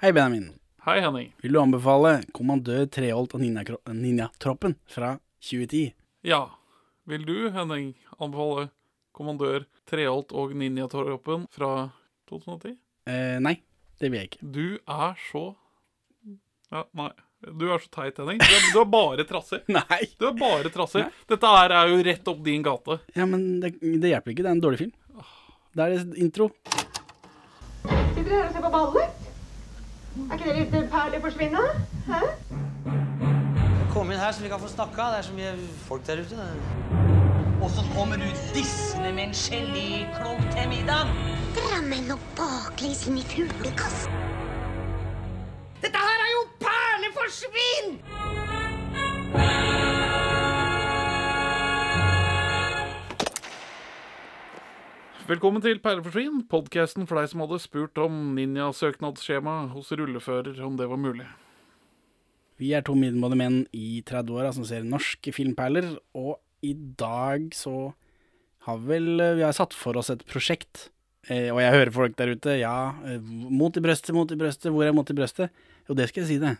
Hei, Benjamin. Hei, Henning. Vil du anbefale Kommandør Treholt og Ninja- Ninjatroppen fra 2010? Ja, vil du, Henning, anbefale Kommandør Treholt og Ninjatroppen fra 2010? Eh, nei, det vil jeg ikke. Du er så Ja, nei. Du er så teit, Henning. Du er, du er bare trasser. Nei! Du er bare trasser Dette her er jo rett opp din gate. Ja, men det, det hjelper ikke. Det er en dårlig film. Det er intro. Sitter dere her og ser på ballet? Er ikke det litt perler forsvinne? Hæ? Kom inn her så vi kan få snakka. Det er så mye folk der ute. Og så kommer du dissende med en geléklump til middag. Drammen og baklengs inn i fuglekassen. Dette her er jo perleforsvinn! Velkommen til Perleforsvin, podkasten for deg som hadde spurt om ninjasøknadsskjema hos rullefører, om det var mulig. Vi er to middelmådige menn i 30-åra som ser norske filmperler, og i dag så har vel Vi har satt for oss et prosjekt, eh, og jeg hører folk der ute, ja, eh, mot i brøstet, mot i brøstet, hvor er mot i brøstet? Jo, det skal jeg si det.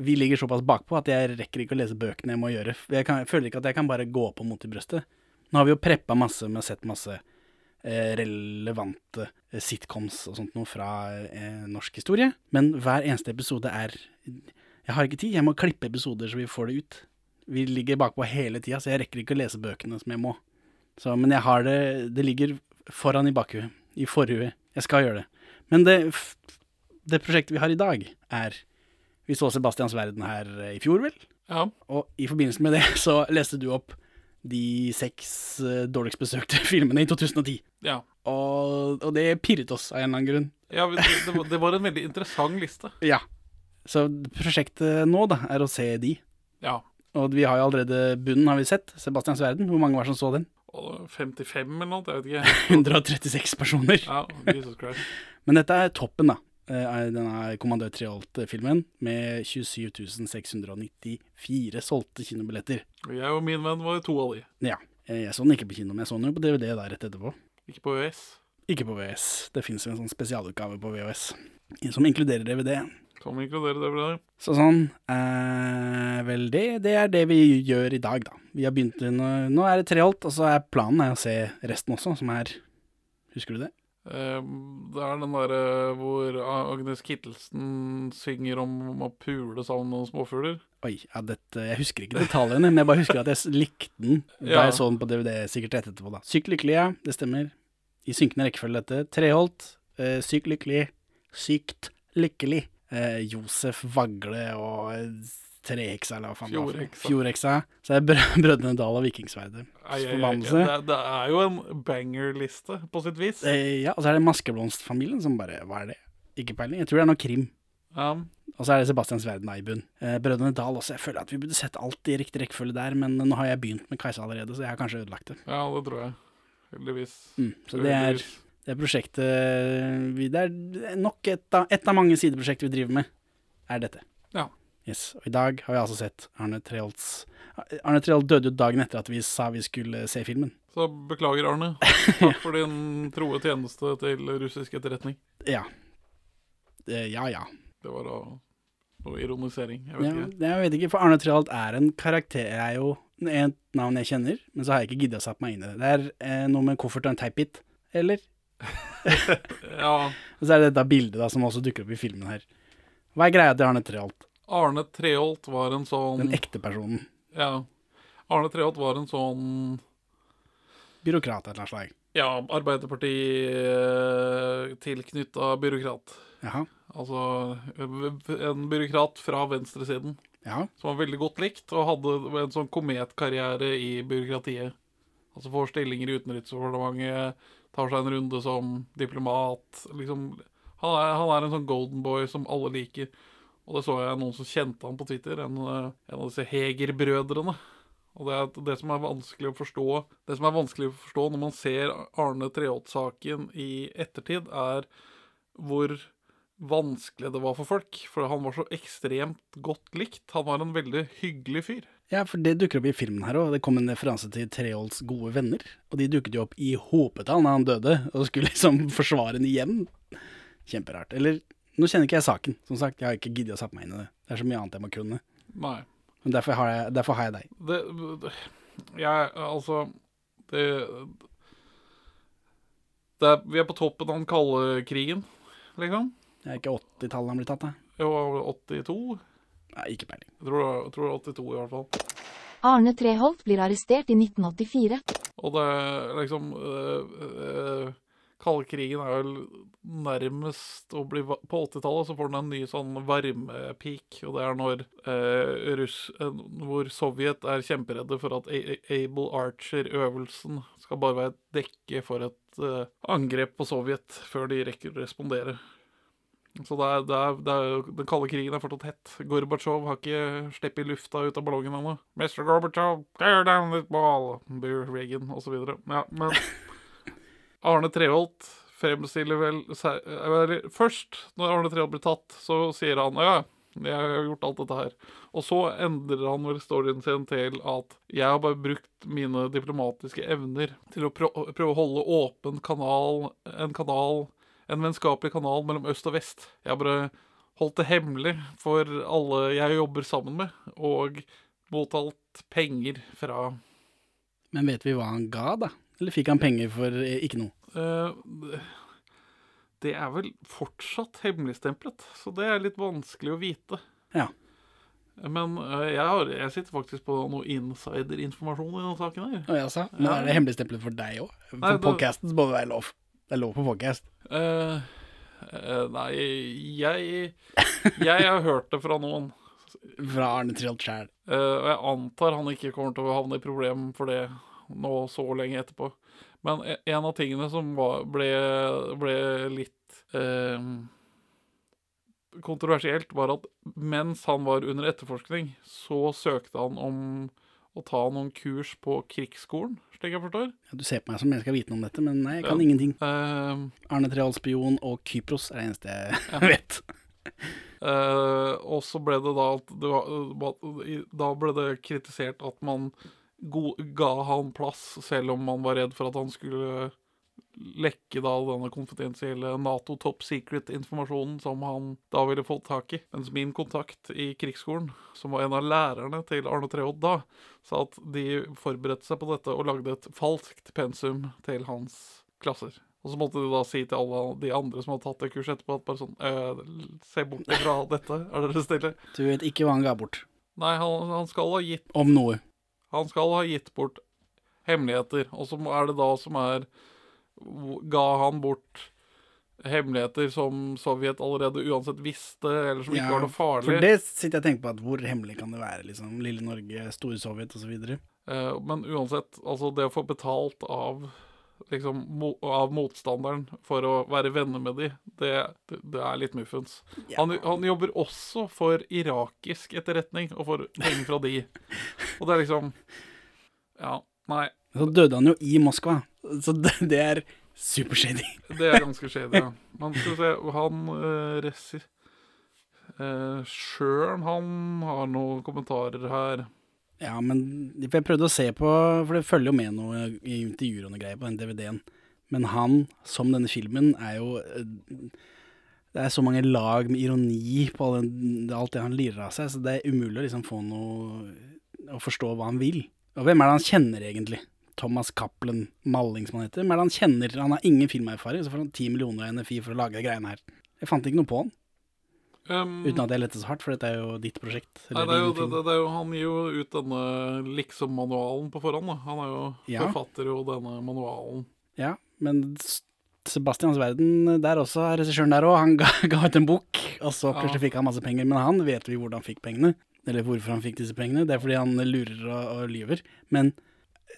Vi ligger såpass bakpå at jeg rekker ikke å lese bøkene jeg må gjøre. Jeg, kan, jeg føler ikke at jeg kan bare gå på mot i brøstet. Nå har vi jo preppa masse med har sett masse eh, relevante eh, sitcoms og sånt noe fra eh, norsk historie, men hver eneste episode er Jeg har ikke tid, jeg må klippe episoder så vi får det ut. Vi ligger bakpå hele tida, så jeg rekker ikke å lese bøkene som jeg må. Så, men jeg har det Det ligger foran i bakhuet, i forhuet. Jeg skal gjøre det. Men det, det prosjektet vi har i dag, er Vi så Sebastians verden her eh, i fjor, vel? Ja, Og i forbindelse med det så leste du opp de seks eh, dårligst besøkte filmene i 2010. ja. Og, og det pirret oss av en eller annen grunn. ja det, det, var- det var en veldig interessant liste. Ja. Så prosjektet nå, da, er å se de. Ja. Og vi har jo allerede bunnen, har vi sett. Sebastians verden. Hvor mange var det som så den? 55 eller noe, jeg vet ikke. 136 personer. Ja, Jesus Christ. Men dette er toppen, da. Eh, er denne Kommandør Treholt-filmen, med 27 694 solgte kinobilletter. Jeg og min venn var to av de. Ja. eh, Jeg så den ikke på kino, men jeg så den jo på DVD der rett etterpå. Ikke på VHS? Ikke på VHS. Det fins en sånn spesialutgave på VHS som inkluderer DVD. Som inkluderer DVD. Så sånn eh, Vel, det, det er det vi gjør i dag, da. Vi har begynt Nå, nå er det Treholt, og så er planen er å se resten også, som er Husker du det? Ehm, Det er den derre hvor Agnes Kittelsen synger om å pule sammen med noen småfugler. Oi, ja, dette, jeg husker ikke detaljene, men jeg bare husker at jeg likte den da Ja. jeg så den på DVD sikkert rett etterpå. da. Sykt lykkelig, ja. Det stemmer. I synkende rekkefølge, dette. Treholt, eh, sykt lykkelig, sykt lykkelig. Eh, Josef Vagle og eh, Treheksa, eller hva faen. Fjordheksa. Fjordheksa. Så er det Brø- Brødrene Dal og Vikingsverdet. Forbannelse. Det, det er jo en banger-liste, på sitt vis. Eh, ja, og så er det Maskeblomstfamilien som bare Hva er det? Ikke peiling. Jeg tror det er noe krim. Ja, Og så er det Sebastians verden i bunn. Eh, Brødrene Dal også. Jeg føler at vi burde sett alt i riktig rekkefølge der, men nå har jeg begynt med Kajsa allerede, så jeg har kanskje ødelagt det. ja, det tror jeg. Heldigvis. Mm, så det er, det er prosjektet vi, Det er nok et av, et av mange sideprosjekter vi driver med, er dette. Ja. Yes. Og i dag har vi altså sett Arne Treholts Arne Treholt døde jo dagen etter at vi sa vi skulle se filmen. Så beklager, Arne. Takk for din troe tjeneste til russisk etterretning. Ja. Eh, ja ja. Det var da noe ironisering. Jeg ja. vet ikke. Jeg vet ikke, for Arne Treholt er en karakter Jeg er jo et navn jeg kjenner, men så har jeg ikke gidda å satt meg inn i det. Det er eh, noe med en koffert og en teipbit, eller? Ja, Og så er det dette bildet da som også dukker opp i filmen her. Hva er greia til Arne Treholt? Arne Treholt var en sånn Den ekte personen. Ja. Arne Treholt var en sånn Byråkrat av et eller annet slag. Ja, Arbeiderparti-tilknytta byråkrat. Jaha. Altså en byråkrat fra venstresiden Ja. som var veldig godt likt, og hadde en sånn kometkarriere i byråkratiet. Altså får stillinger i Utenriksdepartementet, tar seg en runde som diplomat. Liksom, han, er, han er en sånn golden boy som alle liker. Og det så jeg noen som kjente han på Twitter, en, eh, en av disse Heger-brødrene. Og det er det som er vanskelig å forstå Det som er vanskelig å forstå når man ser Arne Treholt-saken i ettertid, er hvor vanskelig det var for folk. For han var så ekstremt godt likt. Han var en veldig hyggelig fyr. ja, for det dukker opp i filmen her òg. Det kom en referanse til Treholts gode venner. Og de dukket jo opp i hopetall da han døde, og skulle liksom forsvare ham igjen. Kjemperart. Eller Nå kjenner ikke jeg saken. Som sagt, jeg har ikke giddet å sette meg inn i det. Det er så mye annet jeg må kunne. Nei. Men derfor har jeg, derfor har jeg deg. Det, det Jeg, altså Det, det er, Vi er på toppen av den kalde krigen, liksom. Det er ikke 80-tallet han blir tatt, da. Jo, 82? Nei, ikke peiling. Jeg tror, tror det er 82 i hvert fall. Arne Treholt blir arrestert i 1984. Og det er liksom øh, øh, Kalde krigen er vel nærmest å bli På 80-tallet så får den en ny sånn varmepeak, og det er når eh, russ, øh, Hvor Sovjet er kjemperedde for at A- Able Archer-øvelsen skal bare være et dekke for et eh, angrep på Sovjet før de rekker å respondere. Så det er, det er, det er, den kalde krigen er fortsatt hett. Gorbatsjov har ikke sluppet lufta ut av ballongen ennå. Mr. Gorbatsjov, tear down this ball. Beer Reagan, osv. Ja, men Arne Treholt fremstiller vel eller, Først, når Arne Treholt blir tatt, så sier han ja, jeg har gjort alt dette her. Og så endrer han vel storyen sin til at jeg har bare brukt mine diplomatiske evner til å prøve å holde åpen kanal, en kanal en vennskapelig kanal mellom øst og vest. Jeg har bare holdt det hemmelig for alle jeg jobber sammen med, og mottalt penger fra Men vet vi hva han ga, da? Eller fikk han penger for eh, ikke noe? Uh, Det er vel fortsatt hemmeligstemplet, så det er litt vanskelig å vite. Ja. Men uh, jeg, har, jeg sitter faktisk på noe insiderinformasjon i denne saken her. Oh, ja, Men er det hemmeligstemplet for deg òg? For det- podkasten må det være lov. Det er lov på podcast. Uh, nei, jeg Jeg har hørt det fra noen. Fra Arne Trilt sjæl. Og jeg antar han ikke kommer til å havne i problem for det nå så lenge etterpå. Men e- en av tingene som var, ble, ble litt eh, kontroversielt, var at mens han var under etterforskning, så søkte han om å ta noen kurs på krigsskolen, slik jeg forstår. Ja, du ser på meg som jeg skal vite noe om dette, men nei, jeg kan Ja. ingenting. Eh, Arne Treholt spion og Kypros er det eneste jeg vet. Uh, og så ble det da at det var, Da ble det kritisert at man ga han plass, selv om man var redd for at han skulle lekke da denne konfidensielle Nato top secret-informasjonen som han da ville fått tak i. Mens min kontakt i krigsskolen, som var en av lærerne til Arne Treholt da, sa at de forberedte seg på dette og lagde et falskt pensum til hans klasser. Og så måtte de da si til alle de andre som hadde tatt det kurset etterpå, at bare sånn «Øh, Se bort fra dette, er dere stille? Du vet ikke hva han ga bort. Nei, han, han skal ha gitt Om noe. Han skal ha gitt bort hemmeligheter. Og så er det da som er Ga han bort hemmeligheter som Sovjet allerede uansett visste, eller som ikke Ja, var noe farlig? For det sitter jeg og tenker på, at hvor hemmelig kan det være, liksom? Lille Norge, Store Sovjet osv. Eh, men uansett, altså det å få betalt av liksom mo av motstanderen for å være venner med de, det, det, det er litt muffens. Han, han jobber også for irakisk etterretning og får penger fra de. Og det er liksom Ja, nei. Så døde han jo i Moskva, så det, det er supershady. Det er ganske shady, ja. Men skal vi se Han uh, Resi uh, Sjøl, han har noen kommentarer her. Ja, men jeg prøvde å se på, for det følger jo med noe i intervjuer og noe greier på den DVD-en. Men han, som denne filmen, er jo eh, Det er så mange lag med ironi på alt det han lirer av seg, så det er umulig å liksom få noe Å forstå hva han vil. Og hvem er det han kjenner, egentlig? Thomas Cappelen Malling, som han heter. Hvem er det han kjenner? Han har ingen filmerfaring, så får han ti millioner av NFI for å lage de greiene her. Jeg fant ikke noe på han, Um, uten at jeg lette så hardt, for dette er jo ditt prosjekt. Nei, det er jo, det, det, er jo, han gir jo ut denne liksom-manualen på forhånd. Da. Han er jo Ja. forfatter jo denne manualen. Ja, men Sebastians verden, der også, regissøren der òg, han ga, ga ut en bok, og så Ja. fikk han masse penger. Men han vet vi hvordan han fikk pengene, eller hvorfor han fikk disse pengene. Det er fordi han lurer og, og lyver. Men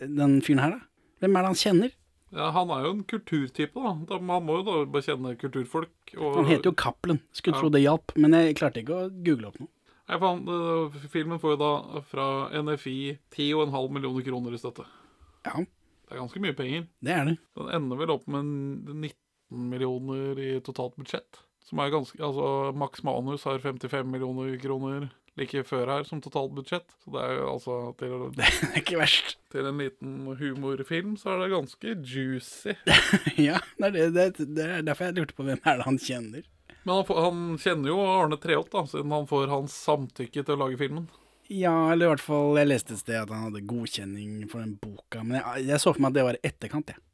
eh, den fyren her, da? Hvem er det han kjenner? Ja, han er jo en kulturtype, da. da man må jo da bare kjenne kulturfolk. Og, Han heter jo Cappelen. Skulle Ja. tro det hjalp, men jeg klarte ikke å google opp noe. Nei, faen, det- filmen får jo da fra NFI 10,5 millioner kroner i støtte. Ja, Det er ganske mye penger. det er det. Den ender vel opp med 19 millioner i totalt budsjett. Som er ganske Altså, Max Manus har 55 millioner kroner like før her som totalt budsjett. Så det er jo altså til, Det er ikke verst. til en liten humorfilm så er det ganske juicy. ja, det er, det, det, det er derfor jeg lurte på hvem er det han kjenner. Men han, får, han kjenner jo Arne Treholt, da, siden han får hans samtykke til å lage filmen. Ja, eller i hvert fall Jeg leste et sted at han hadde godkjenning for den boka, men jeg, jeg så for meg at det var i etterkant, jeg.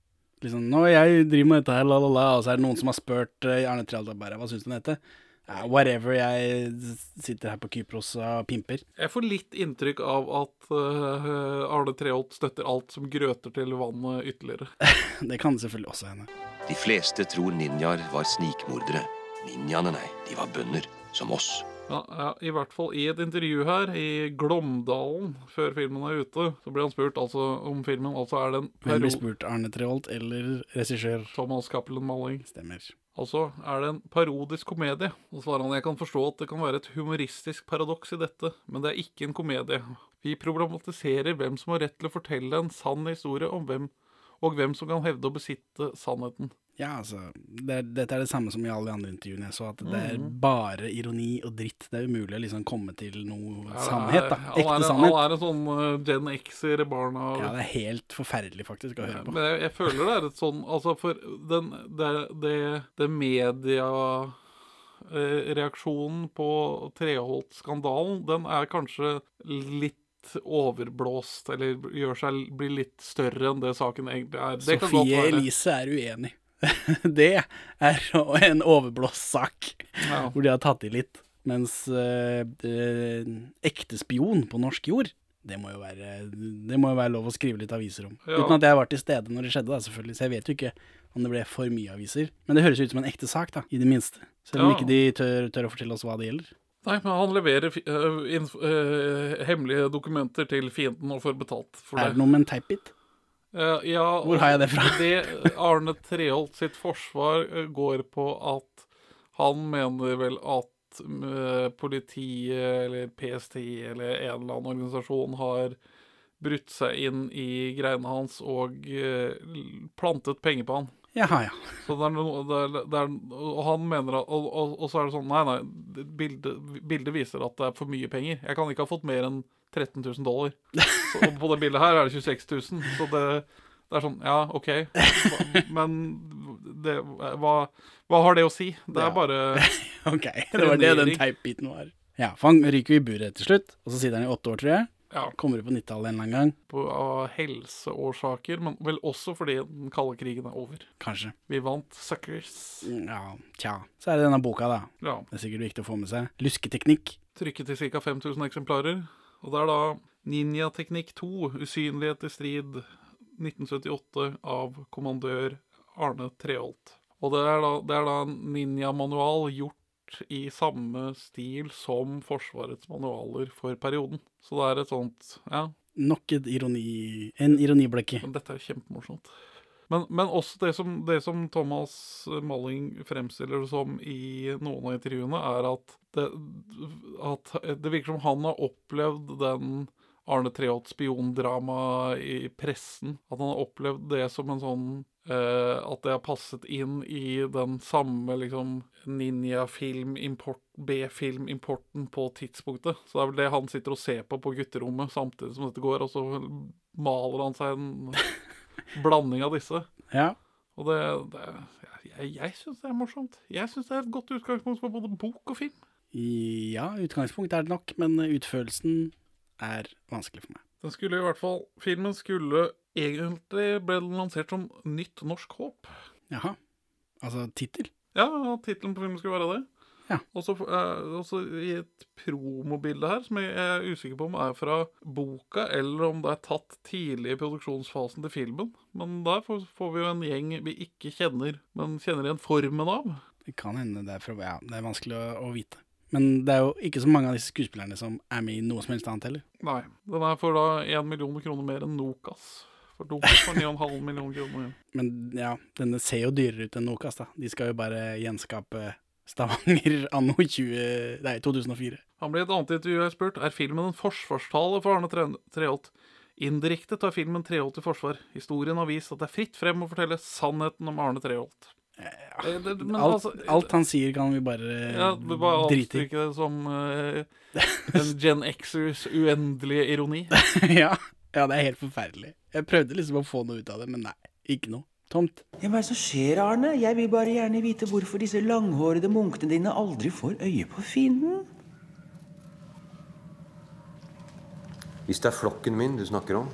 Liksom, nå jeg driver med dette her, la, la, la, og så er det noen som har spurt uh, Arne Treholt bare Hva syns du om dette? Ja, whatever, jeg sitter her på Kypros og pimper. Jeg får litt inntrykk av at uh, Arne Treholt støtter alt som grøter til vannet ytterligere. Det kan selvfølgelig også hende. De fleste tror ninjaer var snikmordere. Ninjaene, nei, de var bønder, som oss. Ja, ja, I hvert fall i et intervju her i Glåmdalen, før filmen er ute, så blir han spurt altså om filmen. Altså er den en Hvem blir spurt? Arne Treholt eller regissør? Thomas Cappelen Malling. Stemmer. Altså, er det en parodisk komedie? Og svarer han, jeg kan forstå at det kan være et humoristisk paradoks i dette, men det er ikke en komedie. Vi problematiserer hvem som har rett til å fortelle en sann historie om hvem, og hvem som kan hevde å besitte sannheten. Ja, altså det Dette er det samme som i alle de andre intervjuene jeg så, at det er Mhm. bare ironi og dritt. Det er umulig å liksom komme til noe Ja, sannhet, da. Ekte Ekte er, sannhet. Alle er en sånn uh, Gen X-er barna. Ja, det er helt forferdelig faktisk å høre på. Men jeg, jeg føler det er et sånn Altså, for den Det, det, det mediereaksjonen på Treholt-skandalen, den er kanskje litt overblåst, eller gjør seg blir litt større enn det saken egentlig er. Det kan godt Sofie. Elise er uenig. det er en overblåst sak, Ja. hvor de har tatt i litt. Mens eh, ekte spion på norsk jord, det må, jo være, det må jo være lov å skrive litt aviser om. Ja. Uten at jeg var til stede når det skjedde, da, selvfølgelig. Så jeg vet jo ikke om det ble for mye aviser. Men det høres ut som en ekte sak, da, i det minste. Selv om Ja. ikke de tør, tør å fortelle oss hva det gjelder. Nei, men han leverer uh, øh, hemmelige dokumenter til fienden og får betalt for det. Er det noe med en teipbit? Eh, ja, Hvor har jeg det fra? det Arne Treholt sitt forsvar eh, går på at han mener vel at eh, politiet eller PST eller en eller annen organisasjon har brutt seg inn i greiene hans og eh, plantet penger på han. Jaha, ja. Så det er noe, det er, det er, og han mener at og, og, og så er det sånn Nei, nei, bildet, bildet viser at det er for mye penger. Jeg kan ikke ha fått mer enn 13 000 dollar. Så og på det bildet her er det 26 000. Så det, det er sånn Ja, OK. Men det, hva, hva har det å si? Det er Ja. bare Ok, det var det den teipbiten var. Ja, for han ryker jo i buret til slutt, og så sitter han i åtte år, tror jeg. ja, Kommer ut på 90-tallet en eller annen gang. på, av helseårsaker, men vel også fordi den kalde krigen er over. Kanskje. Vi vant Suckers. Ja, tja. Så er det denne boka, da. Ja. Det er sikkert viktig å få med seg. Lusketeknikk. trykket til ca. 5000 eksemplarer. Og det er da Ninjateknikk 2, usynlighet i strid, 1978, av kommandør Arne Treholt. Og det er da, det er da en ninjamanual gjort i samme stil som Forsvarets manualer for perioden. Så det er et sånt Ja, Nok et ironi, en ironiblekke. dette er kjempemorsomt. Men, men også det som, det som Thomas Malling fremstiller det som i noen av intervjuene, er at det, at det virker som han har opplevd den Arne Treholt spiondrama i pressen. At han har opplevd det som en sånn eh, At det har passet inn i den samme liksom ninja-film-import B-film-importen på tidspunktet. Så det er vel det han sitter og ser på på gutterommet samtidig som dette går, og så maler han seg en blanding av disse. Ja. Og det, det Jeg, jeg syns det er morsomt. Jeg syns det er et godt utgangspunkt for både bok og film. Ja, utgangspunkt er det nok, men utførelsen er vanskelig for meg. Den skulle i hvert fall Filmen skulle egentlig ble den lansert som Nytt norsk håp. Jaha. Altså tittel? Ja, tittelen på filmen skulle være det. Ja. Og så eh, og så i et promobilde her, som jeg er usikker på om er fra boka, eller om det er tatt tidlig i produksjonsfasen til filmen. Men der får, får vi jo en gjeng vi ikke kjenner, men kjenner igjen formen av. Det kan hende det er fra Ja, det er vanskelig å, å vite. Men det er jo ikke så mange av disse skuespillerne som er med i noe som helst annet heller. Nei. Den er for da 1 million kroner mer enn Nokas. For Nokas får 9,5 millioner kroner. Men ja, denne ser jo dyrere ut enn Nokas, da. De skal jo bare gjenskape Stavanger anno 20, nei, 2004. Han ble i et annet intervju jeg spurt er filmen en forsvarstale for Arne Tre- Treholt. Indirekte tar filmen Treholt i forsvar. Historien har vist at det er fritt frem å fortelle sannheten om Arne Treholt. Ja, det- men Alt, altså- alt han sier, kan vi bare Ja, det bare drite i. det som uh, en Gen Xers uendelige ironi. ja, ja, det er helt forferdelig. Jeg prøvde liksom å få noe ut av det, men nei, ikke noe. Tomt. Ja, Hva er det som skjer, Arne? Jeg vil bare gjerne vite hvorfor disse langhårede munkene dine aldri får øye på fienden. Hvis det er flokken min du snakker om,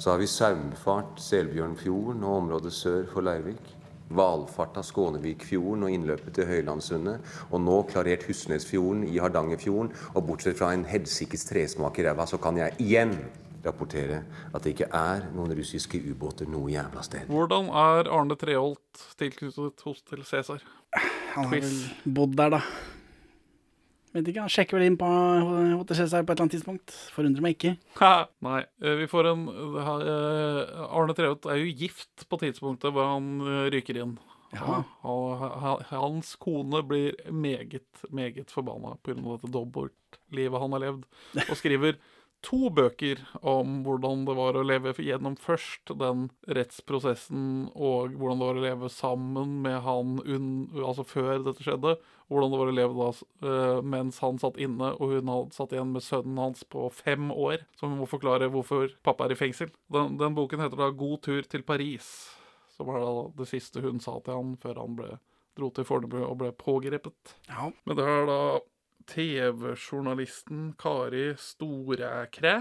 så har vi saumfart Selbjørnfjorden og området sør for Leirvik. Valfart av Skånevikfjorden og innløpet til Høylandssundet. Og nå klarert Husnesfjorden i Hardangerfjorden. Og bortsett fra en helsikes tresmak i ræva, så kan jeg igjen rapportere at det ikke er noen russiske ubåter noe jævla sted. Hvordan er Arne Treholt tilknyttet Hostel Cæsar? Han har vel bodd der, da. Vet ikke, han sjekker vel inn på Hotel Cæsar på et eller annet tidspunkt. Forundrer meg ikke. Ha, Nei, eh, vi får en eh, Arne Treholt er jo gift på tidspunktet hvor han eh, ryker inn. Ja. Og hans kone blir meget, meget forbanna pga. dette dobbeltlivet han har levd, og skriver to bøker om hvordan det var å leve gjennom først den rettsprosessen, og hvordan det var å leve sammen med han altså før dette skjedde, hvordan det var å leve da eh, mens han satt inne, og hun hadde satt igjen med sønnen hans på fem år, som må forklare hvorfor pappa er i fengsel. Den, den boken heter da God tur til Paris, som var da det siste hun sa til han før han ble, dro til Fornebu og ble pågrepet. Ja. Men det er da TV-journalisten Kari Storekre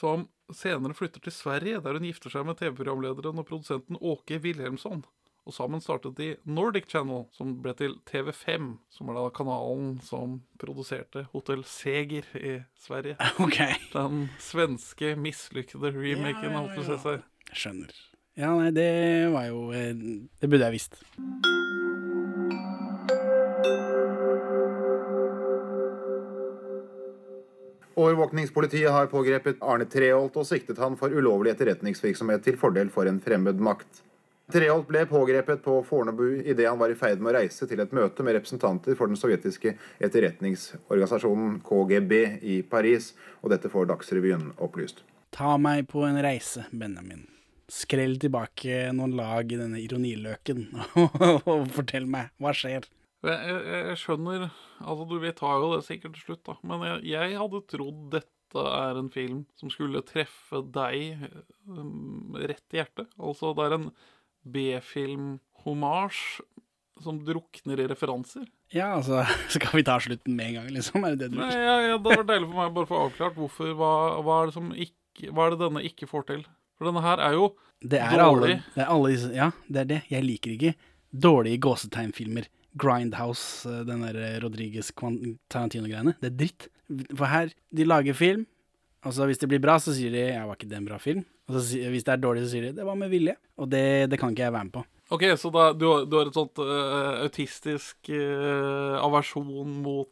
som senere flytter til Sverige, der hun gifter seg med TV-programlederen og produsenten Åke Wilhelmsson. Og sammen startet de Nordic Channel, som ble til TV5, som er da kanalen som produserte Hotell Seger i Sverige. Ok. Den svenske mislykkede remaken av Hotell Cæsar. Skjønner. Ja, nei, det var jo eh, Det burde jeg visst. Overvåkningspolitiet har pågrepet Arne Treholt og siktet han for ulovlig etterretningsvirksomhet til fordel for en fremmed makt. Treholt ble pågrepet på Fornebu idet han var i ferd med å reise til et møte med representanter for den sovjetiske etterretningsorganisasjonen KGB i Paris, og dette får Dagsrevyen opplyst. Ta meg på en reise, Benjamin. Skrell tilbake noen lag i denne ironiløken, og fortell meg, hva skjer? Jeg, jeg, jeg skjønner Altså, du, vi tar jo det sikkert til slutt, da. Men jeg, jeg hadde trodd dette er en film som skulle treffe deg um, rett i hjertet. Altså, det er en B-film-homasj som drukner i referanser. Ja, altså, skal vi ta slutten med en gang, liksom? Er det det du Nei, vil? ja, ja, Det var deilig for meg bare å få avklart hvorfor hva, hva er det som ikke Hva er det denne ikke får til? For denne her er jo Det er alle, dårlig. det er alle disse Ja, det er det. Jeg liker ikke dårlige gåsetegnfilmer. Grindhouse, eh, den der eh, Rodriguez Tarantino-greiene. Det er dritt. For her, de lager film, og så hvis det blir bra, så sier de 'jeg var ikke det en bra film'? Og så, hvis det er dårlig, så sier de 'det var med vilje'. Og det, det kan ikke jeg være med på. Ok, så da, du, har- du har et sånt uh, autistisk uh, aversjon mot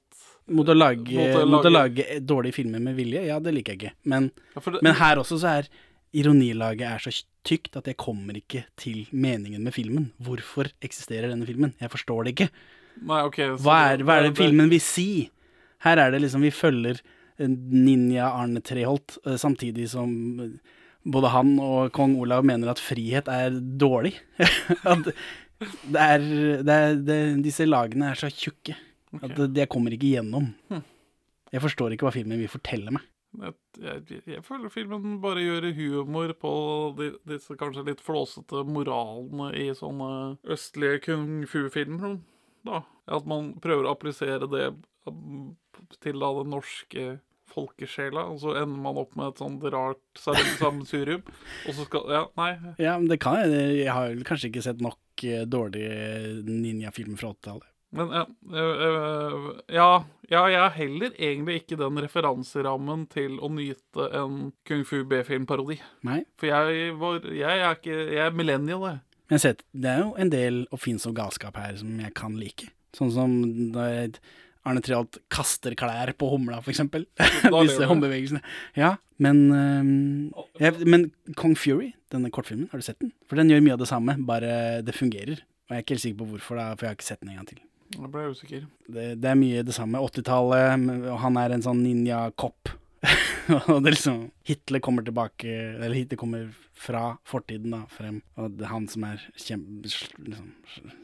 Mot å, lage, Mot å mot å lage- lage dårlige filmer med vilje, ja, det liker jeg ikke. Men, Ja, det- men her også så er ironilaget er så tykt at jeg kommer ikke til meningen med filmen. Hvorfor eksisterer denne filmen? Jeg forstår det ikke. Nei, okay, så Hva er, hva er det filmen vil si? Her er det liksom Vi følger eh, ninja Arne Treholt, eh, samtidig som eh, både han og kong Olav mener at frihet er dårlig. at det er, det er det, Disse lagene er så tjukke at jeg kommer ikke gjennom. Hm. Jeg forstår ikke hva filmen vil fortelle meg. Jeg, jeg, føler filmen bare gjør humor på de, disse kanskje litt flåsete moralene i sånne østlige kung fu-filmer. Da. At man prøver å applisere det til da den norske folkesjela, og så ender man opp med et sånt rart sam- sammensurium. Og så skal Ja, nei. Ja, men det kan jeg. Jeg har kanskje ikke sett nok eh, dårlige ninjafilmer fra 80-tallet. Men ja, øh, øh, ja, ja, jeg har heller egentlig ikke den referanserammen til å nyte en kung fu B-filmparodi. For jeg, var, jeg er ikke Jeg er millennial, jeg. Men sett, det er jo en del oppfinnsom galskap her som jeg kan like. Sånn som når Arne Treholt kaster klær på humla, for eksempel. Disse håndbevegelsene. Ja, men, øhm, jeg, men Kong Fury, denne kortfilmen, har du sett den? For den gjør mye av det samme, bare det fungerer. Og jeg er ikke helt sikker på hvorfor, da, for jeg har ikke sett den en gang til. Jeg ble usikker. Det, det er mye det samme. 80-tallet, og han er en sånn ninja-kopp. og det er liksom Hitler kommer tilbake Eller Hitler kommer fra fortiden da, frem. Og det er han som er kjempe... liksom,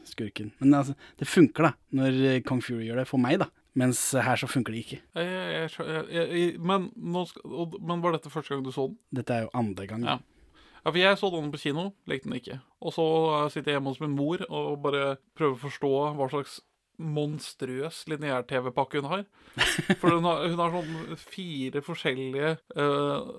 skurken. Men altså, det funker, da, når eh, Kong Fury gjør det. For meg, da. Mens her så funker det ikke. Jeg, jeg, jeg, jeg, jeg, men, skal, men var dette første gang du så den? Dette er jo andre gang. Ja. Ja, for jeg så den på kino, likte den ikke. Og så sitter jeg hjemme hos min mor og bare prøver å forstå hva slags monstrøs lineær-TV-pakke hun har. For hun har, hun har sånn fire forskjellige eh,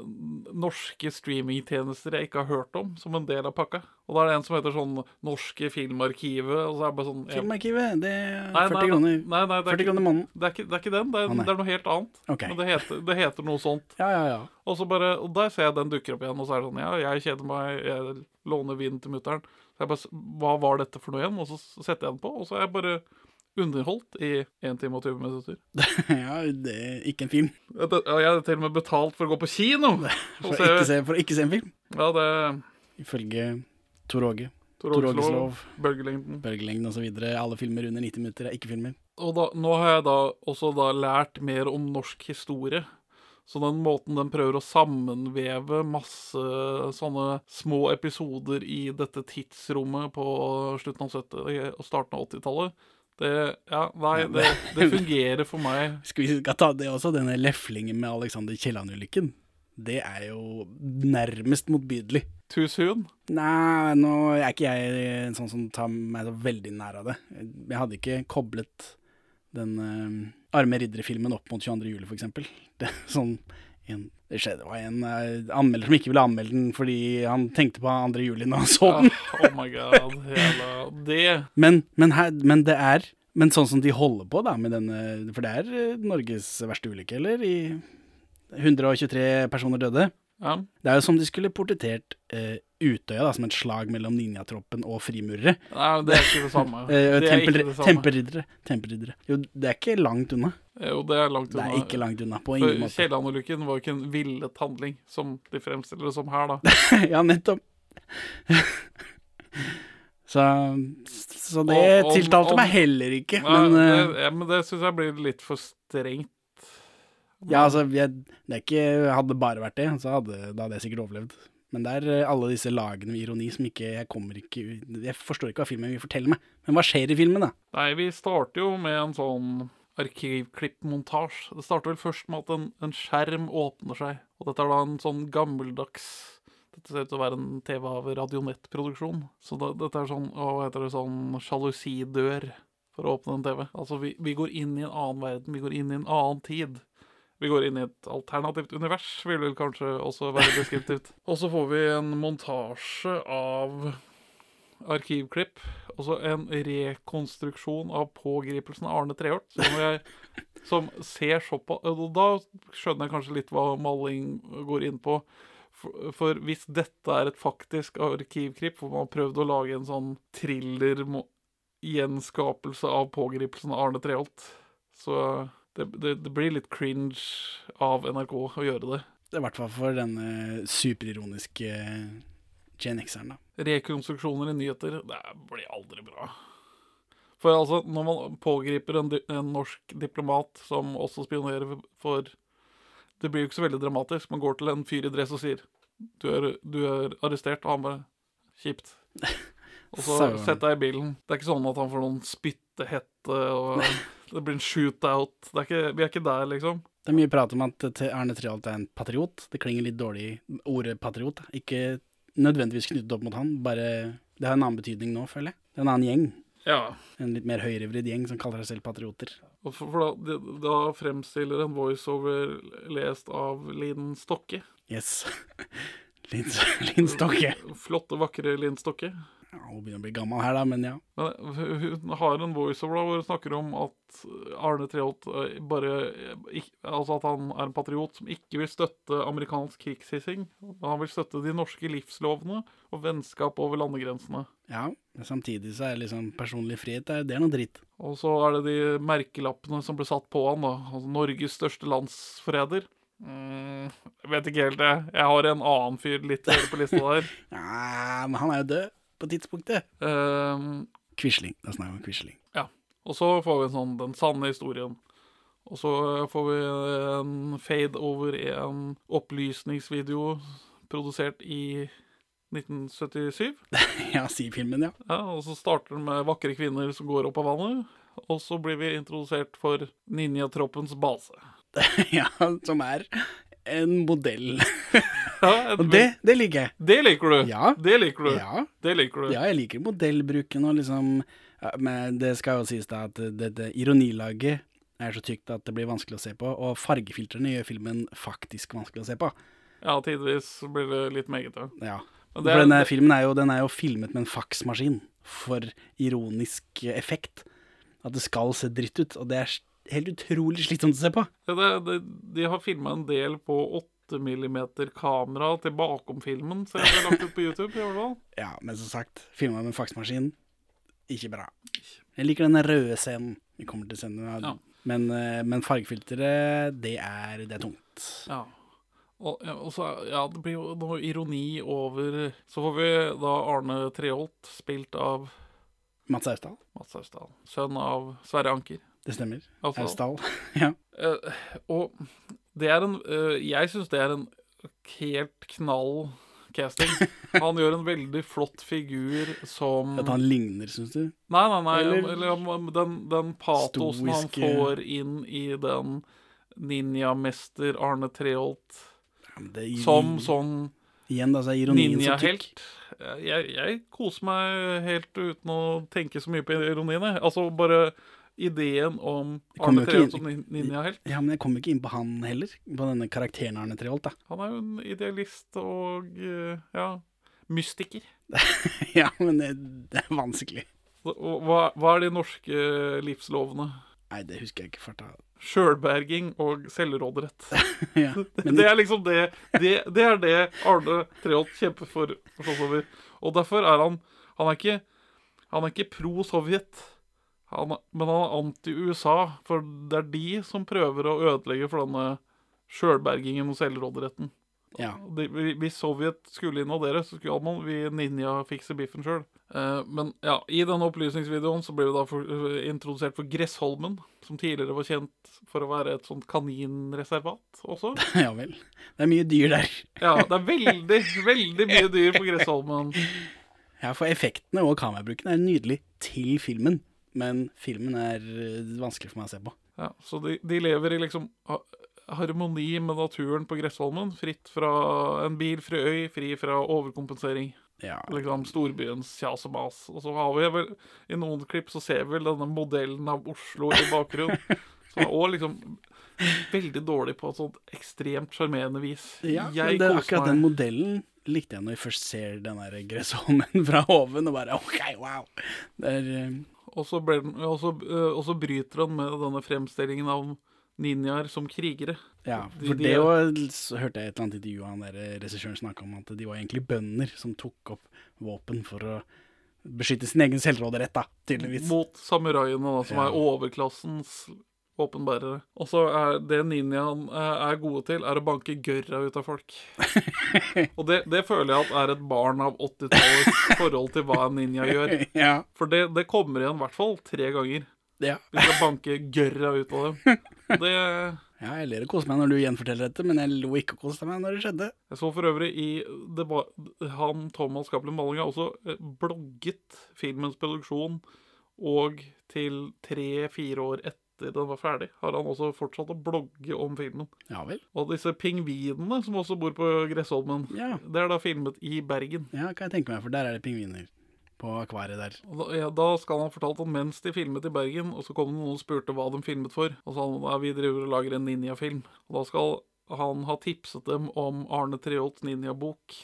norske streamingtjenester jeg ikke har hørt om, som en del av pakka. Og da er det en som heter sånn Norske Filmarkivet. Og så er det bare sånn jeg- Filmarkivet, det er 40 nei, kroner. Nei, nei, det er 40 ikke- kroner måneden. Det er ikke, det er ikke den, det er, det er noe helt annet. Okay. Men det heter, det heter noe sånt. Ja, ja, ja. Og så bare, og der ser jeg den dukker opp igjen, og så er det sånn Ja, jeg kjeder meg, jeg låner vin til mutter'n. Så jeg bare Hva var dette for noe igjen? Og så setter jeg den på, og så er jeg bare underholdt i 1 time og 20 minutter. ja, det er ikke en film. Jeg er til og med betalt for å gå på kino! For, å ikke se, for å ikke se en film. Ja, det Ifølge Tor Åge. Tor Åges lov. bølgelengden. Bølgelengden osv. Alle filmer under 90 minutter er ikke filmer. Og da, nå har jeg da også da lært mer om norsk historie. Så den måten den prøver å sammenveve masse sånne små episoder i dette tidsrommet på slutten av 70- og starten av 80-tallet, det Ja, nei, det, det fungerer for meg. Skal vi skal ta det også, denne leflingen med Alexander Kielland-ulykken. Det er jo nærmest motbydelig. Too soon? Nei, nå er ikke jeg en sånn som tar meg så veldig nær av det. Jeg hadde ikke koblet den uh, Arme riddere-filmen opp mot 22. juli, er sånn, en, det skjedde, var en uh, anmelder som ikke ville anmelde den fordi han tenkte på 2. juli når han så den. Ah, oh my god, hele Det Men, men, her, men det er Men sånn som de holder på da med denne For det er eh, Norges verste ulykke, eller? I 123 personer døde. Ja. Det er jo som de skulle portrettert uh, Utøya da, som et slag mellom ninjatroppen og frimurere. Nei, det er ikke det samme. uh, Det tempel, ikke det samme. tempelriddere. Tempelriddere. Jo, det er ikke langt unna. Jo, det er langt Det er ikke langt unna, på ingen måte. Kielland-ulykken var jo ikke en villet handling, som de fremstiller det som her, da. ja, nettopp. så, så det Og- og- tiltalte og- meg heller ikke, Nei, men eh, det, ja, men det syns jeg blir litt for strengt. Ja, altså, jeg, det ikke Hadde bare vært det, så hadde, da hadde jeg sikkert overlevd. Men det er eh, alle disse lagene med ironi som ikke Jeg kommer ikke Jeg forstår ikke hva filmen vil fortelle meg. Men hva skjer i filmen, da? Nei, vi starter jo med en sånn arkivklippmontasje. Det starter vel først med at en, en skjerm åpner seg. Og dette er da en sånn gammeldags Dette ser ut til å være en TV av Radionett-produksjon. Så da, dette er sånn Hva heter det? Sånn sjalusidør for å åpne en TV. Altså, vi, vi går inn i en annen verden. Vi går inn i en annen tid. Vi går inn i et alternativt univers, vil vel kanskje også være deskriptivt. Og så får vi en montasje av arkivklipp. Og så en rekonstruksjon av pågripelsen av Arne Treholt. Som, som ser såpass Da skjønner jeg kanskje litt hva maling går inn på. For, for hvis dette er et faktisk arkivklipp, hvor man har prøvd å lage en sånn thriller-gjenskapelse av pågripelsen av Arne Treholt, så det, det, det blir litt cringe av NRK å gjøre det. I hvert fall for denne superironiske Gen X-eren, da. Rekonstruksjoner i nyheter, det blir aldri bra. For altså, når man pågriper en, en norsk diplomat som også spionerer for Det blir jo ikke så veldig dramatisk. Man går til en fyr i dress og sier du er, du er arrestert, og han bare Kjipt. Og så setter sett deg i bilen. Det er ikke sånn at han får noen spyttehette, og det blir en shootout. Det er ikke, vi er ikke der, liksom. Det er mye prat om at Erne Arne Treholt er en patriot. Det klinger litt dårlig ordet patriot. Ikke nødvendigvis knyttet opp mot han, bare Det har en annen betydning nå, føler jeg. Det er en annen gjeng. Ja. En litt mer høyrevridd gjeng som kaller seg selv patrioter. Og for, for da, da fremstiller en voiceover lest av Linn Stokke. Yes. Linn Stokke. Flotte, vakre Linn Stokke. Ja, hun begynner å bli gammel her, da, men ja. Men hun har en voiceover da, hvor hun snakker om at Arne Treholt eh, bare Altså at han er en patriot som ikke vil støtte amerikansk krigshissing. Han vil støtte de norske livslovene og vennskap over landegrensene. Ja, men samtidig så er liksom personlig frihet, det er- noe dritt. Og så er det de merkelappene som ble satt på han, da. Altså Norges største landsforræder. Mm, vet ikke helt, det. Jeg har en annen fyr litt høyere på lista der. Ja, men han er jo død på tidspunktet. Um, Quisling. Da snakker vi om Quisling. Ja. Og så får vi en sånn den sanne historien. Og så får vi en fade over i en opplysningsvideo produsert i 1977. ja, si filmen, ja. Ja, og så starter den med vakre kvinner som går opp av vannet. Og så blir vi introdusert for ninjatroppens base. ja, som er en modell. Ja, Og det, det liker jeg. Det liker du. Ja. Det liker du. Ja. Det liker du. Ja, jeg liker modellbruken og liksom Men det skal jo sies da at det, det ironilaget er så tykt at det blir vanskelig å se på, og fargefiltrene gjør filmen faktisk vanskelig å se på. Ja, tidvis blir det litt meget, ja. For denne filmen er jo, den er jo filmet med en faksmaskin for ironisk effekt. At det skal se dritt ut, og det er helt utrolig slitsomt å se på. Ja, det, det, de har filma en del på 8 mm kamera til bakom filmen, så jeg har lagt ut på YouTube. i hvert fall. Ja, men som sagt, filma med faksmaskin, ikke bra. Jeg liker den røde scenen. Vi kommer til scenen. Ja. Men, eh, men fargefilteret, det er, det er tungt. Ja. Og, og så, ja, det blir jo noe ironi over Så får vi da Arne Treholt, spilt av Mats Austdal. Mats Austdal. Sønn av Sverre Anker. Det stemmer. Austdal. ja. Eh, og det er en uh, Jeg syns det er en helt knall casting. Han gjør en veldig flott figur som At han ligner, syns du? Nei, nei, nei. Eller- Eller, den, den patosen han får inn i den ninjamester Arne Treholt det gir... som sånn Igjen, da, så er ironien så tykk. Jeg, jeg koser meg helt uten å tenke så mye på ironien. jeg. Altså bare ideen om Arne Treholt som ninjahelt. Ja, men jeg kommer ikke inn på han heller. På denne karakteren Arne Treholt, da. Han er jo en idealist og eh, ja, mystiker. ja, men det, det er vanskelig. Hva, hva er de norske livslovene? Nei, det husker jeg ikke farta. Sjølberging og selvråderett. Ja, men- det er liksom det, det Det er det Arne Treholt kjemper for. over. Og derfor er han Han er ikke, han er ikke pro-Sovjet, han men han er anti-USA. For det er de som prøver å ødelegge for denne sjølbergingen og selvråderetten. Ja. De, hvis Sovjet skulle invadere, så skulle man vi ninja fikse biffen sjøl. Eh, men ja, i denne opplysningsvideoen så ble vi da for, eh, introdusert for Gressholmen, som tidligere var kjent for å være et sånt kaninreservat også. ja vel. Det er mye dyr der. Ja, det er veldig, veldig mye dyr på Gressholmen. Ja, for effektene og kamerabruken er nydelig til filmen, men filmen er eh, vanskelig for meg å se på. Ja, så de, de lever i liksom harmoni med naturen på Gressholmen. Fritt fra en bilfri øy, fri fra overkompensering. Ja. Liksom storbyens kjas og mas. Og så har vi vel I noen klipp så ser vi vel denne modellen av Oslo i bakgrunnen. Som er også liksom veldig dårlig på et sånt ekstremt sjarmerende vis. Ja, Jeg men det, er akkurat den modellen likte jeg når vi først ser den der gressholmen fra oven, og bare OK, wow. Det er eh, Og så, ble og, så, øh, og så bryter han med denne fremstillingen av ninjaer som krigere. Ja, for de det er- jo, hørte jeg et eller annet intervju av han der eh, regissøren snakke om at de var egentlig bønder som tok opp våpen for å beskytte sin egen selvråderett, da, tydeligvis. Mot samuraiene, da, som Ja. er overklassens våpenbærere. Og så er det ninjaen eh, er gode til, er å banke gørra ut av folk. Og det, det føler jeg at er et barn av 80-tallets forhold til hva en ninja gjør. Ja. For det, det kommer igjen i hvert fall tre ganger. Ja. Vi skal banke gørra ut av dem. Det Ja, jeg ler og koser meg når du gjenforteller dette, men jeg lo ikke og koste meg når det skjedde. Jeg så for øvrig i Han Thomas Cappelen Malling har også eh, blogget filmens produksjon, og til tre-fire år etter den var ferdig, har han også fortsatt å blogge om filmen. Ja vel. Og disse pingvinene som også bor på Gressholmen, Ja. det er da filmet i Bergen. Ja, kan jeg tenke meg, for der er det pingviner på akvariet der. Da, ja, da skal han ha fortalt at mens de filmet i Bergen, og så kom det noen og spurte hva de filmet for, og så sa han at vi driver og lager en ninjafilm. Og da skal han ha tipset dem om Arne Treholts ninjabok,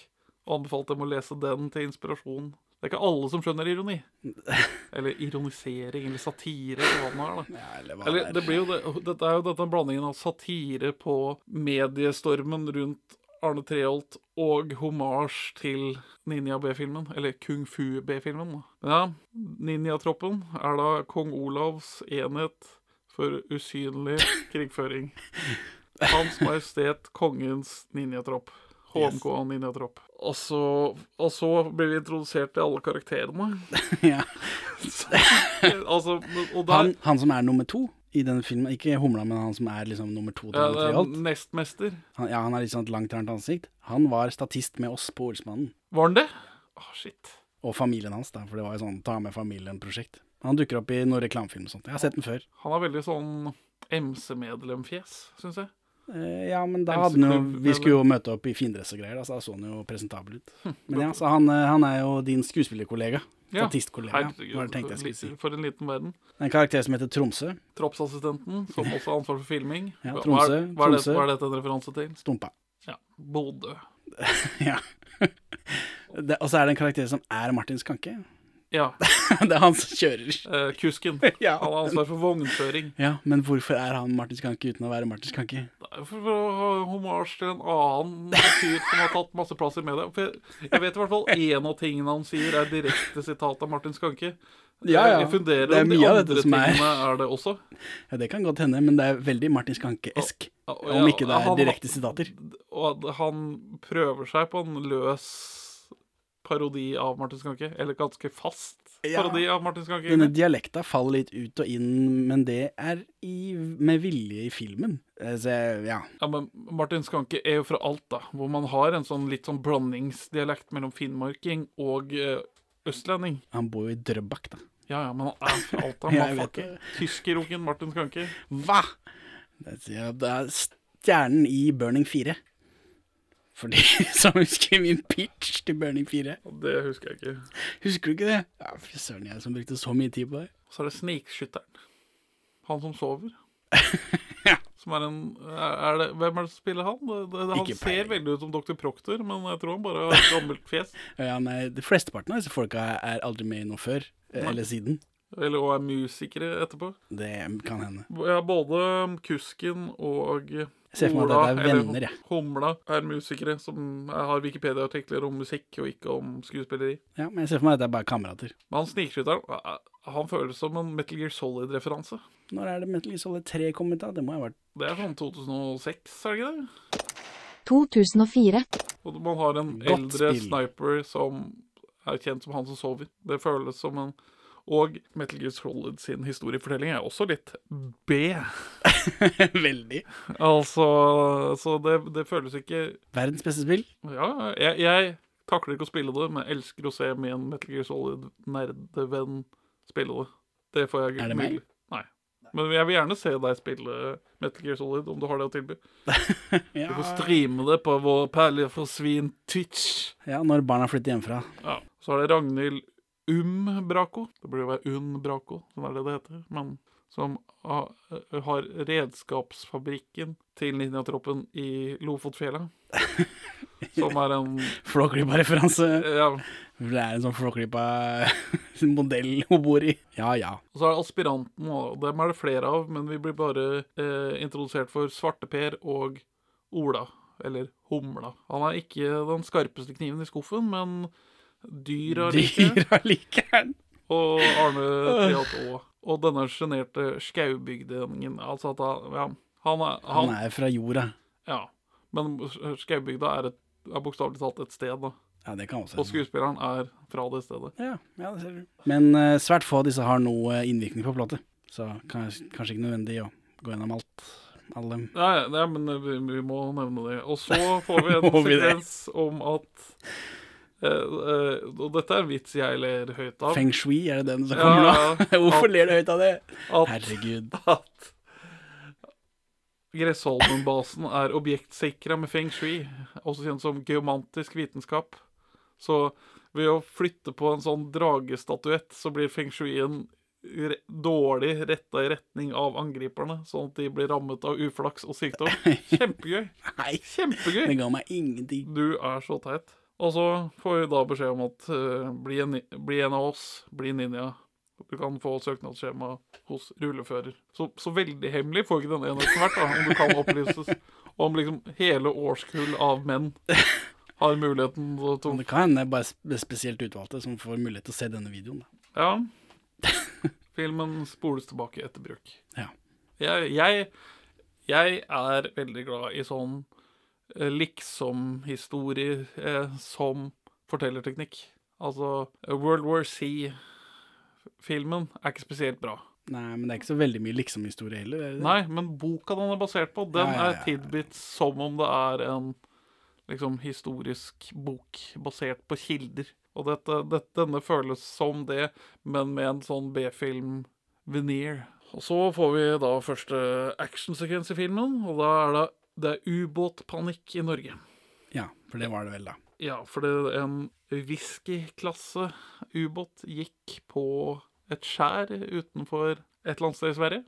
og anbefalt dem å lese den til inspirasjon. Det er ikke alle som skjønner ironi. Eller ironisering, eller satire, eller hva det er. da. eller Eller, det blir jo det, dette er jo dette blandingen av satire på mediestormen rundt Arne Treholt og homasj til Ninja B-filmen, eller Kung Fu B-filmen. ja, Ninjatroppen er da kong Olavs enhet for usynlig krigføring. Hans Majestet Kongens ninjatropp. HMK Ninjatropp. Og så, og så blir vi introdusert til alle karakterene. Ja. altså, og der, Han, han som er nummer to i denne filmen, ikke Humla, men han som er liksom nummer to til ja, det er Treholt. nestmester. Han, ja, han har litt sånn langt, rart ansikt. Han var statist med oss på Olsmannen. Var han det? Åh, shit. Og familien hans, da, for det var jo sånn ta med familien-prosjekt. Han dukker opp i noen reklamefilm og sånt. Jeg har sett den før. Han har veldig sånn MC-medlemfjes, syns jeg. Eh, ja, men da hadde han jo Vi skulle jo møte opp i findress og greier, da, så da så han jo presentabel ut. Men ja, så han, eh, han er jo din skuespillerkollega. Statistkollega. ja, Hva var det tenkte jeg skulle si. For en liten verden. En karakter som heter Tromsø. Troppsassistenten, som også har ansvar for filming. Ja, Tromsø, Hva, er, hva, er det, dette en referanse til? Stumpa. Ja, Bodø. ja. Og så er det en karakter som er Martin Skanke. Ja. det er han som kjører. Eh, kusken. Ja. Han har ansvar for vognføring. Ja, men hvorfor er han Martin Skanke uten å være Martin Skanke? For å ha homasj til en annen fyr som har tatt masse plass i media. For jeg, jeg vet i hvert fall én av tingene han sier, er direkte sitat av Martin Skanke. Ja, ja. Jeg funderer Det er mye de av dette som er- er det også. Ja, Det kan godt hende, men det er veldig Martin Skanke-esk. Og Om ja, ikke det er han- direkte sitater. Og han prøver seg på en løs parodi av Martin Skanke. Eller ganske fast Ja. parodi av Martin Skanke. Denne dialekta faller litt ut og inn, men det er i, med vilje i filmen. Eh, Så ja. Ja, men Martin Skanke er jo fra Alta, hvor man har en sånn litt sånn blandingsdialekt mellom finnmarking og eh, østlending. Han bor jo i Drøbak, da. Ja, ja, men han er fra Alta. da motherfucker. Tyskerrocken Martin Skanke. Hva?! Det det er stjernen i Burning 4. For de som husker min pitch til Burning 4. Det husker jeg ikke. Husker du ikke det? Ja, Fy søren, jeg som brukte så mye tid på det. Så er det Snikskytteren. Han som sover. Som er en er det, Hvem er det som spiller han? Det, det, han Ikke ser veldig ut som Dr. Proctor, men jeg tror han bare har et gammelt fjes. Ja, nei, de flesteparten av disse folka er aldri med i noe før. eh, Nei. Eller siden. Eller og er musikere etterpå. Det kan hende. Ja, både Kusken og ser for meg at det er venner, jeg. Humla er musikere som har Wikipedia-artikler om musikk og ikke om skuespilleri. Ja, men jeg ser for meg at det er bare kamerater. Men han snikskytteren, eh, han føles som en Metal Gear Solid-referanse. Når er det Metal Gear Solid 3 kommet da? Det må ha vært Det er sånn 2006, er det ikke det? 2004. Og man har en Godt eldre spill. sniper som er kjent som han som sover. Det føles som en Og Metal Gear Solid sin historiefortelling er også litt B. Veldig. Altså Så det, det føles ikke Verdens beste spill. Ja, jeg, jeg takler ikke å spille det, men elsker å se min Metal Gear Solid-nerdevenn spille det. Det får jeg Er det meg? Nei. Men jeg vil gjerne se deg spille Metal Gear Solid, om du har det å tilby. Ja. Du får streame det på vår perle for svin Twitch. Ja, når barna flytter hjemmefra. Ja. Så er det Ragnhild Umbrako. Det burde jo være Unbrako, som er det det heter. Men som har redskapsfabrikken til Ninjatroppen i Lofotfjella. Som er en Flåklypa-referanse. Ja. Det er en sånn Flåklypa-modell hun bor i. Ja, ja. Og så er det aspiranten, og dem er det flere av, men vi blir bare eh, introdusert for Svarte-Per og Ola, eller Humla. Han er ikke den skarpeste kniven i skuffen, men dyra liker. Og Arne Trialt Aa. Og denne sjenerte skaubygdingen. Altså at han, ja, han, er, Han er fra jorda. Ja. Men skaubygda er, et- er bokstavelig talt et sted, da. Ja, det kan også Og skuespilleren er fra det stedet. Ja, ja, det ser du. Men uh, svært få av disse har noe innvirkning på plottet. Så kanskje, kanskje ikke nødvendig å gå gjennom alt. Alle. Ja, ja, ja, men eh, vi, vi må nevne det. Og så får vi en sekvens om at eh, eh, Og dette er en vits jeg ler høyt av. Feng shui, er det den som Ja, kommer nå? Hvorfor At- ler du høyt av det? at- Herregud. At Gressholmen-basen er objektsikra med feng shui, også kjent som geomantisk vitenskap. Så ved å flytte på en sånn dragestatuett, så blir feng shuien re dårlig retta i retning av angriperne, sånn at de blir rammet av uflaks og sykdom. Kjempegøy. Kjempegøy. det ga meg ingenting. Du er så teit. Og så får vi da beskjed om at uh, bli, en, bli en av oss, bli ninja. Du kan få søknadsskjema hos rullefører. Så, så veldig hemmelig får ikke denne enheten vært, da, om du kan opplyses om liksom hele årskull av menn har muligheten til å det kan hende bare sp- spesielt utvalgte som får mulighet til å se denne videoen. Da. Ja. Filmen spoles tilbake etter bruk. Ja. Jeg, jeg, jeg er veldig glad i sånn liksom-historier eh, som fortellerteknikk. Altså, eh, World War C-filmen er ikke spesielt bra. Nei, men det er ikke så veldig mye liksom-historie heller. Er? Nei, men boka den er basert på, den Ja, ja, ja, er tidbits som om det er en liksom historisk bok basert på kilder. Og dette, dette, denne føles som det, men med en sånn B-film-veneer. Og så får vi da første actionsekvens i filmen, og da er det Det er ubåtpanikk i Norge. Ja, for det var det vel, da. Ja, for det, en whiskyklasse ubåt gikk på et skjær utenfor et eller annet sted i Sverige.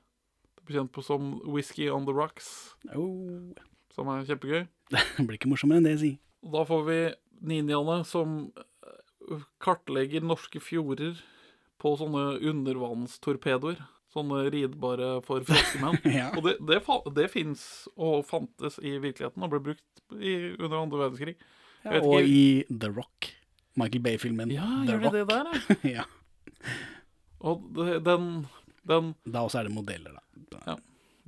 Det blir kjent på som Whisky on the Rocks, Oh. som er kjempegøy. Det blir ikke morsommere enn det, si. Da får vi ninjaene som øh, kartlegger norske fjorder på sånne undervannstorpedoer. Sånne ridbare for froskemenn. Ja. Og det, det, det fins og fantes i virkeligheten og ble brukt i, under andre verdenskrig. Ja, Og ikke- i The Rock, Michael Bay-filmen Ja, The gjør Rock. det der, ja. Og den, den Da også er det modeller, da. Ja.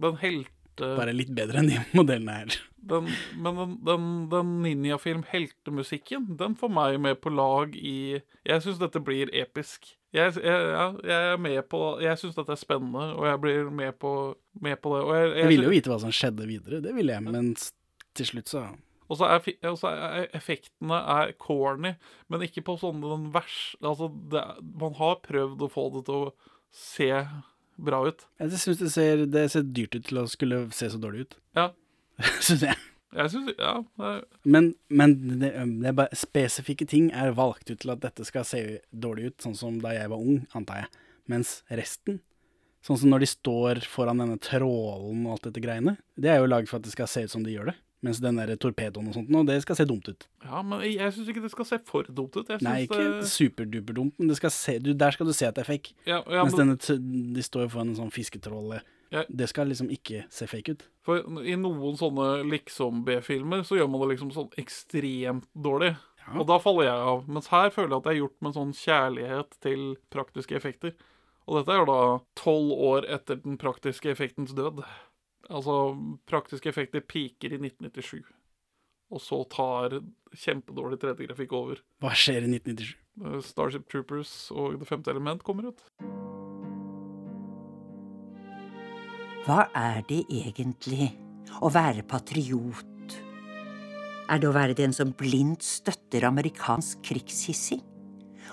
Den helte... Bare litt bedre enn de modellene her. Den, men den, den, den ninjafilm-heltemusikken, den får meg med på lag i Jeg syns dette blir episk. Jeg, jeg, ja, jeg er med på Jeg syns dette er spennende, og jeg blir med på, med på det. Og jeg, jeg, ville jo vite hva som skjedde videre, det ville jeg, men til slutt så Og så er, er effektene er corny, men ikke på sånne den vers... Altså, det, man har prøvd å få det til å se bra ut. Jeg syns det, ser- det ser dyrt ut til å skulle se så dårlig ut. Ja. Syns jeg. Jeg syns Ja. Men, men det, det bare spesifikke ting er valgt ut til at dette skal se dårlig ut, sånn som da jeg var ung, antar jeg. Mens resten, sånn som når de står foran denne trålen og alt dette greiene, det er jo laget for at det skal se ut som de gjør det. Mens den der torpedoen og sånt nå, det skal se dumt ut. ja, men jeg, syns ikke det skal se for dumt ut. Synes Nei, ikke det, superduperdumt, men det skal se, du, der skal du se at det er fake. Ja, ja, Mens men- denne, de står foran en sånn fisketroll. Ja. Det skal liksom ikke se fake ut. For i noen sånne liksom-B-filmer så gjør man det liksom sånn ekstremt dårlig. Og da faller jeg av. Mens her føler jeg at det er gjort med en sånn kjærlighet til praktiske effekter. Og dette er jo da tolv år etter den praktiske effektens død. Altså, praktiske effekter piker i 1997. Og så tar kjempedårlig 3D-grafikk over. Hva skjer i 1997? Eh, Starship Troopers og Det femte element kommer ut. Hva er det egentlig å være patriot? Er det å være den som blindt støtter amerikansk krigshissing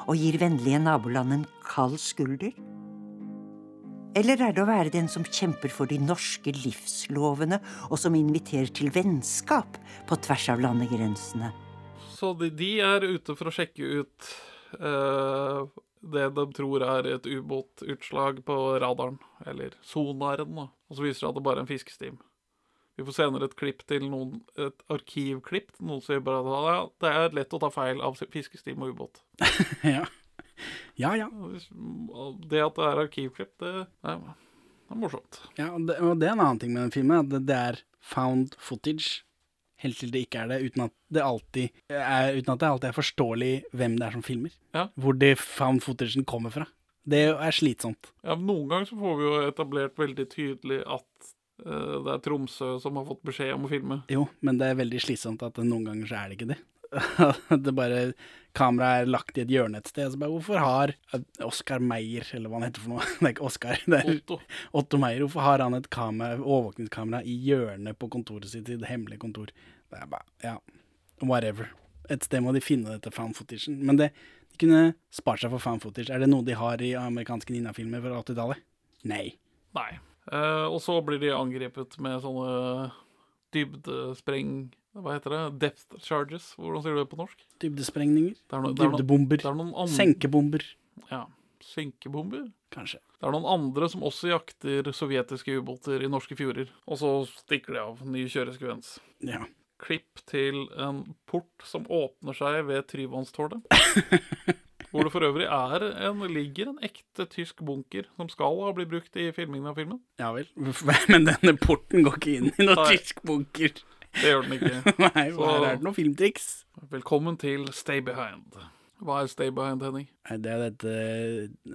og gir vennlige naboland en kald skulder? Eller er det å være den som kjemper for de norske livslovene og som inviterer til vennskap på tvers av landegrensene? Så de, er ute for å sjekke ut eh, det de tror er et ubåtutslag på radaren, eller sonaren, da. Og så viser det seg at det bare er en fiskestim. Vi får senere et klipp til noen, et arkivklipp. Noen sier bare at ja, det er lett å ta feil av fiskestim og ubåt. ja. Ja, ja. Det at det er arkivklipp, det er, det er morsomt. Ja, og det, og det er en annen ting med den filmen, at det, det er found footage. Helt til det ikke er det, uten at det alltid er, uten at det alltid er forståelig hvem det er som filmer. Ja. Hvor det found footagen kommer fra. Det er slitsomt. Ja, men Noen ganger så får vi jo etablert veldig tydelig at uh, det er Tromsø som har fått beskjed om å filme. Jo, men det er veldig slitsomt at noen ganger så er det ikke det. det bare Kameraet er lagt i et hjørne et sted. Så bare, hvorfor har Oskar Meyer, eller hva han heter for noe Det er ikke Oskar, det er Otto. Otto Meyer. Hvorfor har han et kamera, overvåkningskamera i hjørnet på kontoret sitt, i det hemmelige kontor? Det er bare, ja, whatever. Et sted må de finne dette fan footagen. Men det, de kunne spart seg for fan footage. Er det noe de har i amerikanske Nina-filmer fra 80-tallet? Nei. Nei. Eh, og så blir de angrepet med sånne dybdespreng... Hva heter det? Depth charges? Hvordan sier du det på norsk? Dybdesprengninger. Det er no- det er no- Dybdebomber. det noen andre- Senkebomber. Ja. Senkebomber? Kanskje. Det er noen andre som også jakter sovjetiske ubåter i norske fjorder. Og så stikker de av. Ny kjøreskvens. Ja. Klipp til en port som åpner seg ved Tryvannstårnet. hvor det for øvrig er en, ligger en ekte tysk bunker som skal ha blitt brukt i filmingen av filmen. Ja vel. Men denne porten går ikke inn i noen tysk bunker. Det gjør den ikke. Nei, Så- her er det noen filmtriks. Velkommen til Stay Behind. Hva er Stay Behind, Henning? Det er dette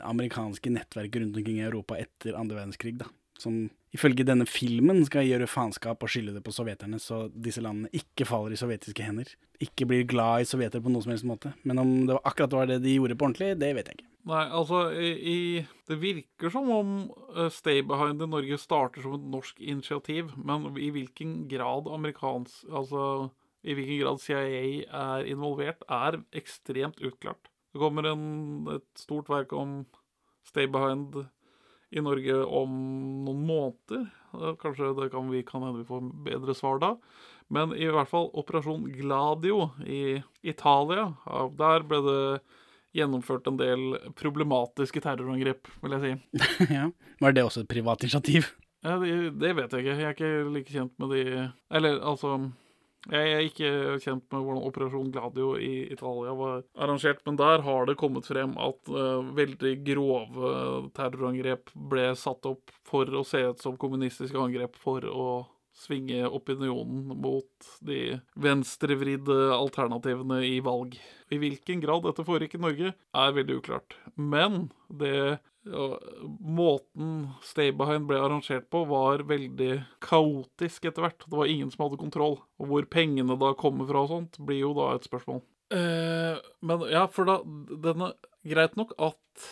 amerikanske nettverket rundt omkring i Europa etter andre verdenskrig, da. Som ifølge denne filmen skal gjøre faenskap og skylde det på sovjeterne, så disse landene ikke faller i sovjetiske hender. Ikke blir glad i sovjeter på noen som helst måte. Men om det var akkurat var det de gjorde på ordentlig, det vet jeg ikke. Nei, altså i, Det virker som om eh, Stay Behind i Norge starter som et norsk initiativ, men i hvilken grad amerikansk Altså i hvilken grad CIA er involvert, er ekstremt utklart. Det kommer en, et stort verk om Stay Behind i Norge om noen måneder. Eh, Kanskje det kan vi kan hende vi får bedre svar da. Men i hvert fall Operasjon Gladio i Italia, der ble det gjennomført en del problematiske terrorangrep, vil jeg si. ja. Var det også et privat initiativ? Ja, det, det vet jeg ikke. Jeg er ikke like kjent med de Eller altså Jeg er ikke kjent med hvordan Operasjon Gladio i Italia var arrangert, men der har det kommet frem at uh, veldig grove terrorangrep ble satt opp for å se ut som kommunistiske angrep for å svinge opinionen mot de venstrevridde alternativene i valg. I hvilken grad dette foregikk i Norge, er veldig uklart. Men det måten Stay Behind ble arrangert på, var veldig kaotisk etter hvert. Det var ingen som hadde kontroll. Og hvor pengene da kommer fra og sånt, blir jo da et spørsmål. Eh, men ja, for da denne, Greit nok at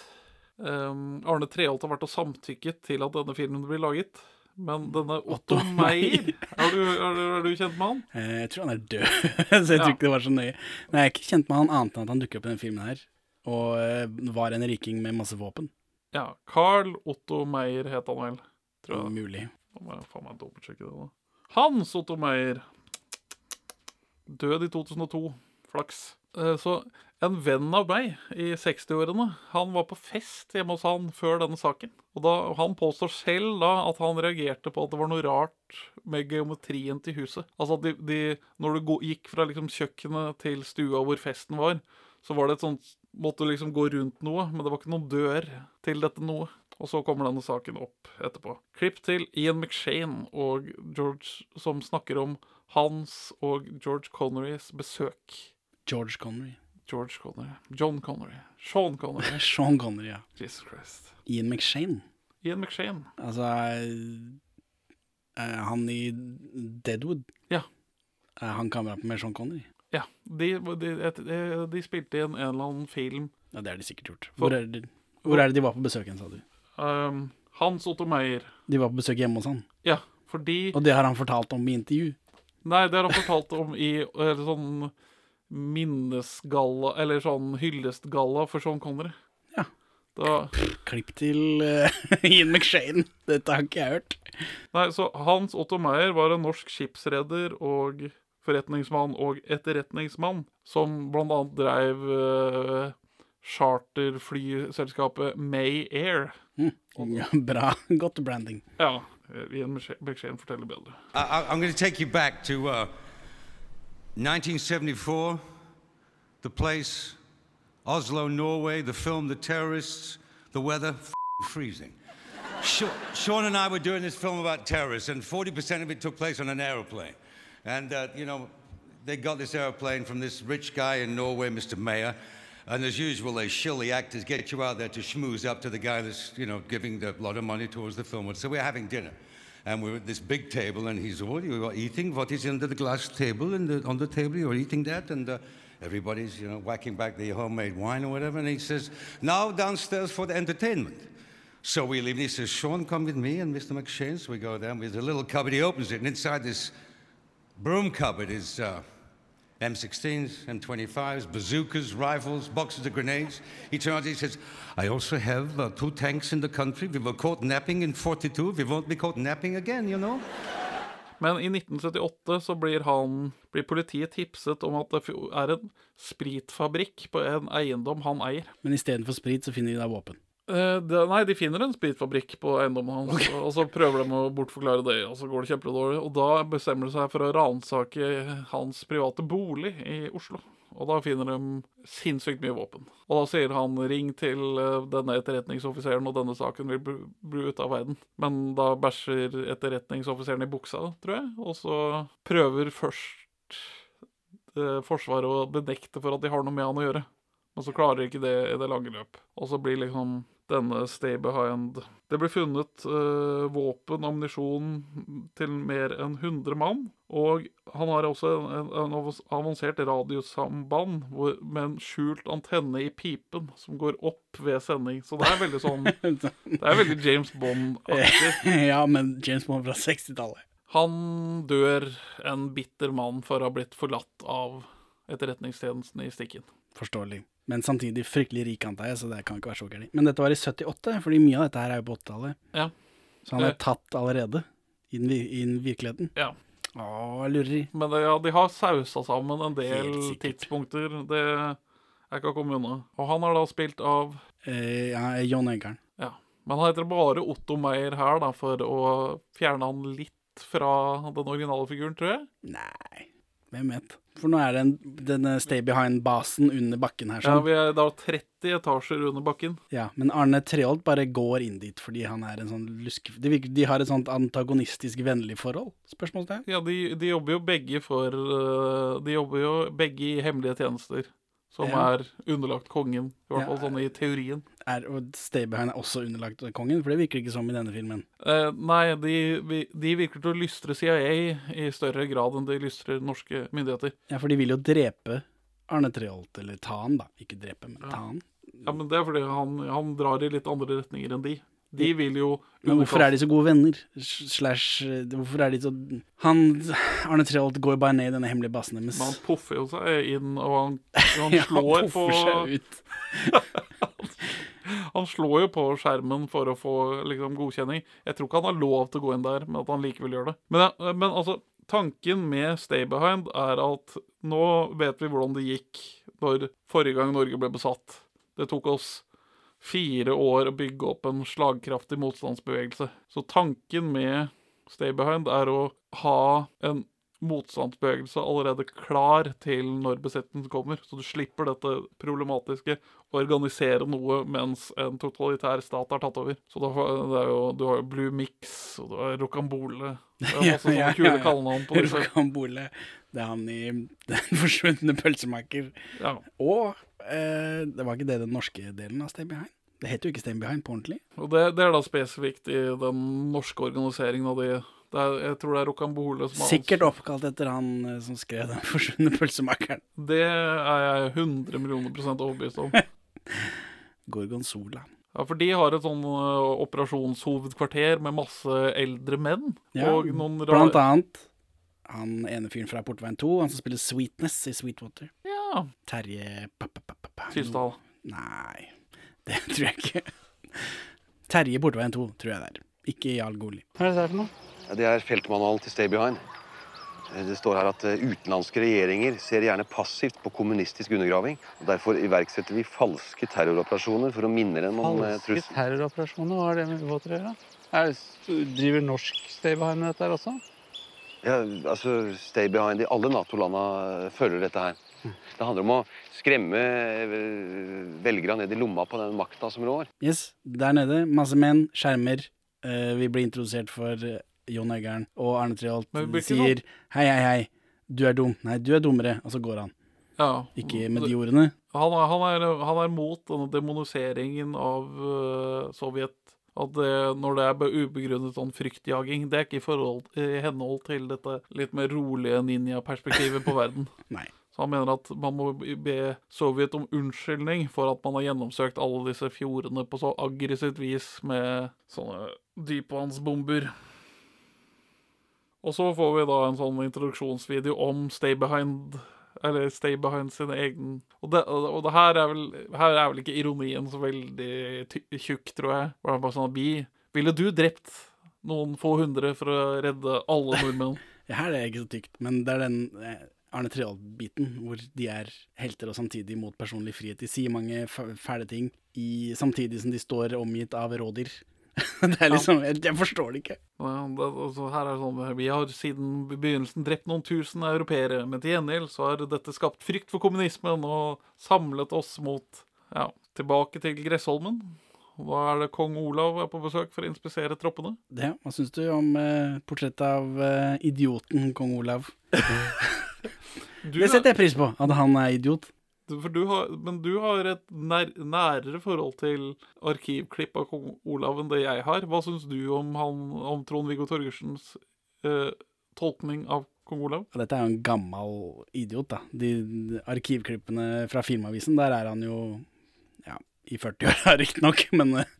eh, Arne Treholt har vært og samtykket til at denne filmen blir laget. Men denne Otto Meyer, er du, er, er du kjent med han? Eh, Jeg tror han er død, så jeg tror ikke det var så nøye. Men jeg er ikke kjent med han annet enn at han dukker opp i denne filmen her, og eh, var en riking med masse våpen. Ja. Carl Otto Meyer het han vel. Tror jeg. Mulig. Da må jeg faen meg dobbeltsjekke det, da. Hans Otto Meyer. Død i 2002. Flaks. Eh, Så en venn av meg i 60-årene, han var på fest hjemme hos han før denne saken. Og da, Han påstår selv da at han reagerte på at det var noe rart med geometrien til huset. Altså at de, de, Når du gikk fra liksom kjøkkenet til stua hvor festen var, så var det et sånt Måtte liksom gå rundt noe, men det var ikke noen dør til dette noe. Og så kommer denne saken opp etterpå. Klipp til Ian McShane og George som snakker om hans og George Connerys besøk. George Connery. George Connery. John Connery. Sean Connery. Sean Connery, ja. Jesus Christ. Ian McShane. Ian McShane. Altså Er Han i Deadwood. Ja. Er han kameraten med Sean Connery? Ja. De, de, de, de spilte inn en eller annen film. Ja, det har de sikkert gjort. Hvor er, det, hvor er det de var på besøk hen, sa du? Um, Hans Otto Meyer. De var på besøk hjemme hos han. Ja, fordi Og det har han fortalt om i intervju. Nei, det har han fortalt om i eller sånn minnesgalla, eller sånn hyllestgalla for Sean Connery. Ja. Da, Klipp til uh, Ian McShane. Dette har ikke jeg hørt. nei, så Hans Otto Meyer var en norsk skipsreder og forretningsmann og etterretningsmann, som annet dreiv uh, charterflyselskapet May Air. Ja, bra. Godt branding. Ja, Ian McShane forteller bedre. I, I- I'm 1974, the place, Oslo, Norway, the film The Terrorists, the weather, freezing. Sean and I were doing this film about terrorists, and 40% of it took place on an aeroplane. And, uh, you know, they got this airplane from this rich guy in Norway, Mr. Mayer. And as usual, they shill the actors, get you out there to schmooze up to the guy that's, you know, giving a lot of money towards the film. So we're having dinner. And we're at this big table, and he's, what, you are eating? What is under the glass table? And the, on the table, you're eating that? And uh, everybody's, you know, whacking back the homemade wine or whatever. And he says, now downstairs for the entertainment. So we leave, and he says, Sean, come with me and Mr. McShane. So we go down. There's a little cupboard. He opens it, and inside this broom cupboard is uh, M16s, M25s, bazookas, rifles, boxes of grenades. He turns, he says, I also have uh, two tanks in the country. We were caught napping in 42. We won't be caught napping again, you know? Men i 1978 så blir, han, blir politiet tipset om at det er en spritfabrikk på en eiendom han eier. Men istedenfor sprit, så finner de der våpen. Eh, det, nei, de finner en spritfabrikk på eiendommen hans, og så prøver de å bortforklare det, og så går det kjempedårlig. Og da bestemmer de seg for å ransake hans private bolig i Oslo. Og da finner de sinnssykt mye våpen. Og da sier han 'ring til eh, denne etterretningsoffiseren', og denne saken vil bli, bli ute av verden. Men da bæsjer etterretningsoffiseren i buksa, tror jeg, og så prøver først eh, Forsvaret å benekte for at de har noe med han å gjøre. Men så klarer de ikke det i det lange løp. Og så blir liksom denne stay behind Det ble funnet eh, våpen, ammunisjon til mer enn 100 mann. Og han har også en, en avans- avansert radiosamband hvor, med en skjult antenne i pipen som går opp ved sending. Så det er veldig sånn Det er veldig James Bond-aktig. ja, men James Bond fra 60-tallet. Han dør en bitter mann for å ha blitt forlatt av etterretningstjenesten i stikken. Forståelig. Men samtidig fryktelig rik, antar jeg, så det kan ikke være så gærent. Men dette var i 78, fordi mye av dette her er jo på 80-tallet. Ja. Så han er Eh. tatt allerede i den, i den virkeligheten. Ja. Å, lureri. Men det, ja, de har sausa sammen en del tidspunkter. Det er ikke å komme unna. Og han er da spilt av Eh, ja, John Eggern. Ja. Men han heter bare Otto Meyer her, da, for å fjerne han litt fra den originale figuren, tror jeg. Nei, hvem vet. For nå er det en, denne Stay Behind-basen under bakken her. Ja, Sånn. Vi er da 30 etasjer under bakken. Ja, men Arne Treholt bare går inn dit fordi han er en sånn luske... De, de har et sånt antagonistisk vennlig forhold? Spørsmålstegn? Ja, de, de jobber jo begge for øh, De jobber jo begge i hemmelige tjenester. Som Ja. er underlagt kongen, i hvert Ja. fall sånn i teorien. Er, og Stay er også underlagt kongen, for det virker ikke som i denne filmen. Eh, nei, de, de virker til å lystre CIA i større grad enn de lystrer norske myndigheter. Ja, for de vil jo drepe Arne Treholt, eller ta han, da. Ikke drepe, men ta han. Ja, men det er fordi han, han drar i litt andre retninger enn de. De vil jo Men hvorfor er de så gode venner? Slash eh, Hvorfor er de så Han Arne Treholt går bare ned i denne hemmelige basen deres. Men han puffer jo seg inn, og han, han Ja, han poffer seg ut. Han slår jo på skjermen for å få liksom, godkjenning. Jeg tror ikke han har lov til å gå inn der, men at han likevel gjør det. Men, ja, men altså, tanken med Stay Behind er at nå vet vi hvordan det gikk når forrige gang Norge ble besatt. Det tok oss fire år å bygge opp en slagkraftig motstandsbevegelse. Så tanken med Stay Behind er å ha en motstandsbevegelse allerede klar til når besettelsen kommer, så du slipper dette problematiske å organisere noe mens en totalitær stat har tatt over. Så da, det er jo, du har jo Blue Mix, og du har Rocambole Det er masse sånne kule kallenavn på disse. Rocambole. Det er han i Den forsvunne pølsemaker. Ja. Og eh, det var ikke det den norske delen av Stay Behind? Det heter jo ikke Stay Behind på ordentlig. Og det, det er da spesifikt i den norske organiseringen av de det er, Jeg tror det er Rocambole som har Sikkert oppkalt etter han eh, som skrev Den forsvunne pølsemakeren. Det er jeg 100 millioner prosent overbevist om. Gorgonzola. Ja, for de har et sånn uh, operasjonshovedkvarter med masse eldre menn. Ja, og noen ra- blant annet han ene fyren fra Portveien 2, han som spiller Sweetness i Sweetwater. Ja. Terje. Tysdal. Nei, det tror jeg ikke. Terje Portveien 2, tror jeg det er. Ikke Jarl Goli. Hva er det der for noe? Det er feltmanualen til Stay Behind. Eh, Det står her at eh, utenlandske regjeringer ser gjerne passivt på kommunistisk undergraving. og Derfor iverksetter vi falske terroroperasjoner for å minne dem om eh, Falske trusselen. terroroperasjoner, hva har det med ubåter å gjøre? Er driver norsk stay behind med dette her også? Ja, altså, Stay Behind i alle Nato-landa eh, følger dette her. Det handler om å skremme eh, velgerne ned i lomma på den makta som rår. Yes, der nede, masse menn, skjermer. Eh, vi blir introdusert for eh, Jon Øigarden og Arne Treholt. Sier hei, hei, hei, du er dum. Nei, du er dummere. Og så går han. Ja. Ikke med de ordene. Han er, han, er, han er mot denne demoniseringen av uh, Sovjet. At det, når det er be- ubegrunnet sånn fryktjaging, det er ikke i, forhold, i henhold til dette litt mer rolige ninja-perspektivet på verden. Nei. Så han mener at man må be Sovjet om unnskyldning for at man har gjennomsøkt alle disse fjordene på så aggressivt vis med sånne dypvannsbomber. Og så får vi da en sånn introduksjonsvideo om Stay Behind Eller Stay Behind sin egen Og det, og det her, er vel, her er vel ikke ironien så veldig tjukk, tror jeg. Det er bare sånn Bi, Ville du drept noen få hundre for å redde alle nordmenn? Her er det ikke så tykt, men det er den eh, Arne Treholt-biten hvor de er helter og samtidig mot personlig frihet. De sier mange fæle ting i, samtidig som de står omgitt av rådyr. det er liksom jeg, jeg forstår det ikke. Ja, det, altså, her er det sånn Vi har siden begynnelsen drept noen tusen europeere, men til gjengjeld så har dette skapt frykt for kommunismen og samlet oss mot Ja, tilbake til Gressholmen. Da er det kong Olav er på besøk for å inspisere troppene. Det, hva syns du om eh, portrettet av eh, idioten kong Olav? Du det er- setter jeg pris på, at han er idiot. For du har, men du har et nær, nærere forhold til arkivklipp av kong Olav enn det jeg har. Hva syns du om, om Trond-Viggo Torgersens eh, tolkning av kong Olav? Dette er jo en gammel idiot, da. De, de arkivklippene fra Filmavisen, der er han jo ja, i 40-åra riktignok, men eh,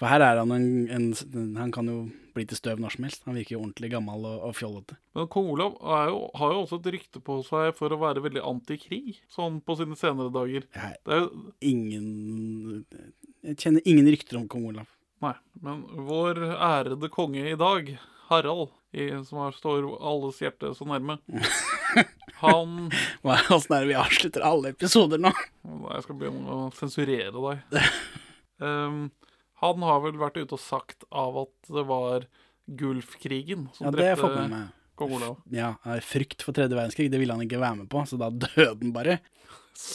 For her er han en, en Han kan jo bli til støv når som helst. Han virker jo ordentlig gammel og, og fjollete. Men kong Olav jo, har jo også et rykte på seg for å være veldig antikrig, sånn på sine senere dager. Det er jo Ingen Jeg kjenner ingen rykter om kong Olav. Nei, men vår ærede konge i dag, Harald, i, som er, står alles hjerte så nærme, han Åssen er det vi avslutter alle episoder nå? Jeg skal begynne å sensurere deg. um, han har vel vært ute og sagt av at det var Gulfkrigen som Ja, drepte kong Olav. Ja, Frykt for tredje verdenskrig, det ville han ikke være med på, så da døde han bare.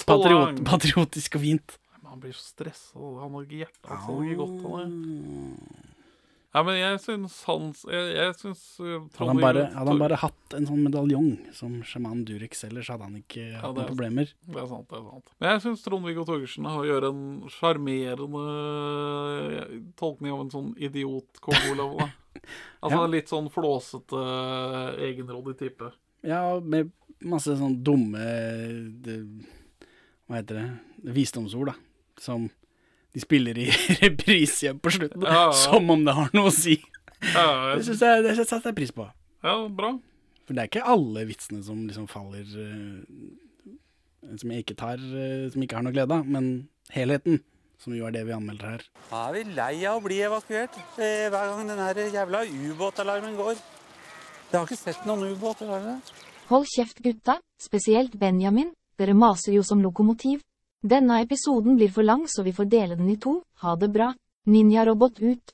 Patriot, patriotisk og fint. Men han blir så stressa. Han har ikke hjertet hans hadde ikke godt. Han er. Ja, men jeg syns han Jeg, jeg syns uh, Hadde han, bare, hadde han bare hatt en sånn medaljong som sjaman Durek selger, så hadde han ikke hatt ja, noen er- problemer. Det er sant. det er sant Men jeg syns Trond-Viggo Torgersen har gjør en sjarmerende eh, tolkning av en sånn idiot-kong Olav. Da. Altså Ja. litt sånn flåsete, egenrådig type. Ja, med masse sånn dumme det, Hva heter det? Visdomsord, da. Som de spiller i reprise på slutten. Ja, ja. Som om det har noe å si. Ja, Det jeg, syns jeg, det setter jeg pris på. ja bra. For det er ikke alle vitsene som liksom faller eh, Som jeg ikke tar eh, Som ikke har noe glede av, men helheten, som jo er det vi anmelder her. Da er vi lei av å bli evakuert eh, hver gang den her jævla ubåtalarmen går. Jeg har ikke sett noen ubåter, har dere? Hold kjeft gutta, spesielt Benjamin, dere maser jo som lokomotiv. Denne episoden blir for lang så vi får dele den i to, ha det bra. Ninjarobot ut.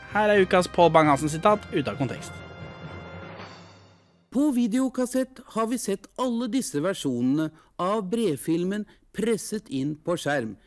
Her er ukas Pål Bang-Hansen-sitat ute av kontekst. På videokassett har vi sett alle disse versjonene av brevfilmen presset inn på skjerm,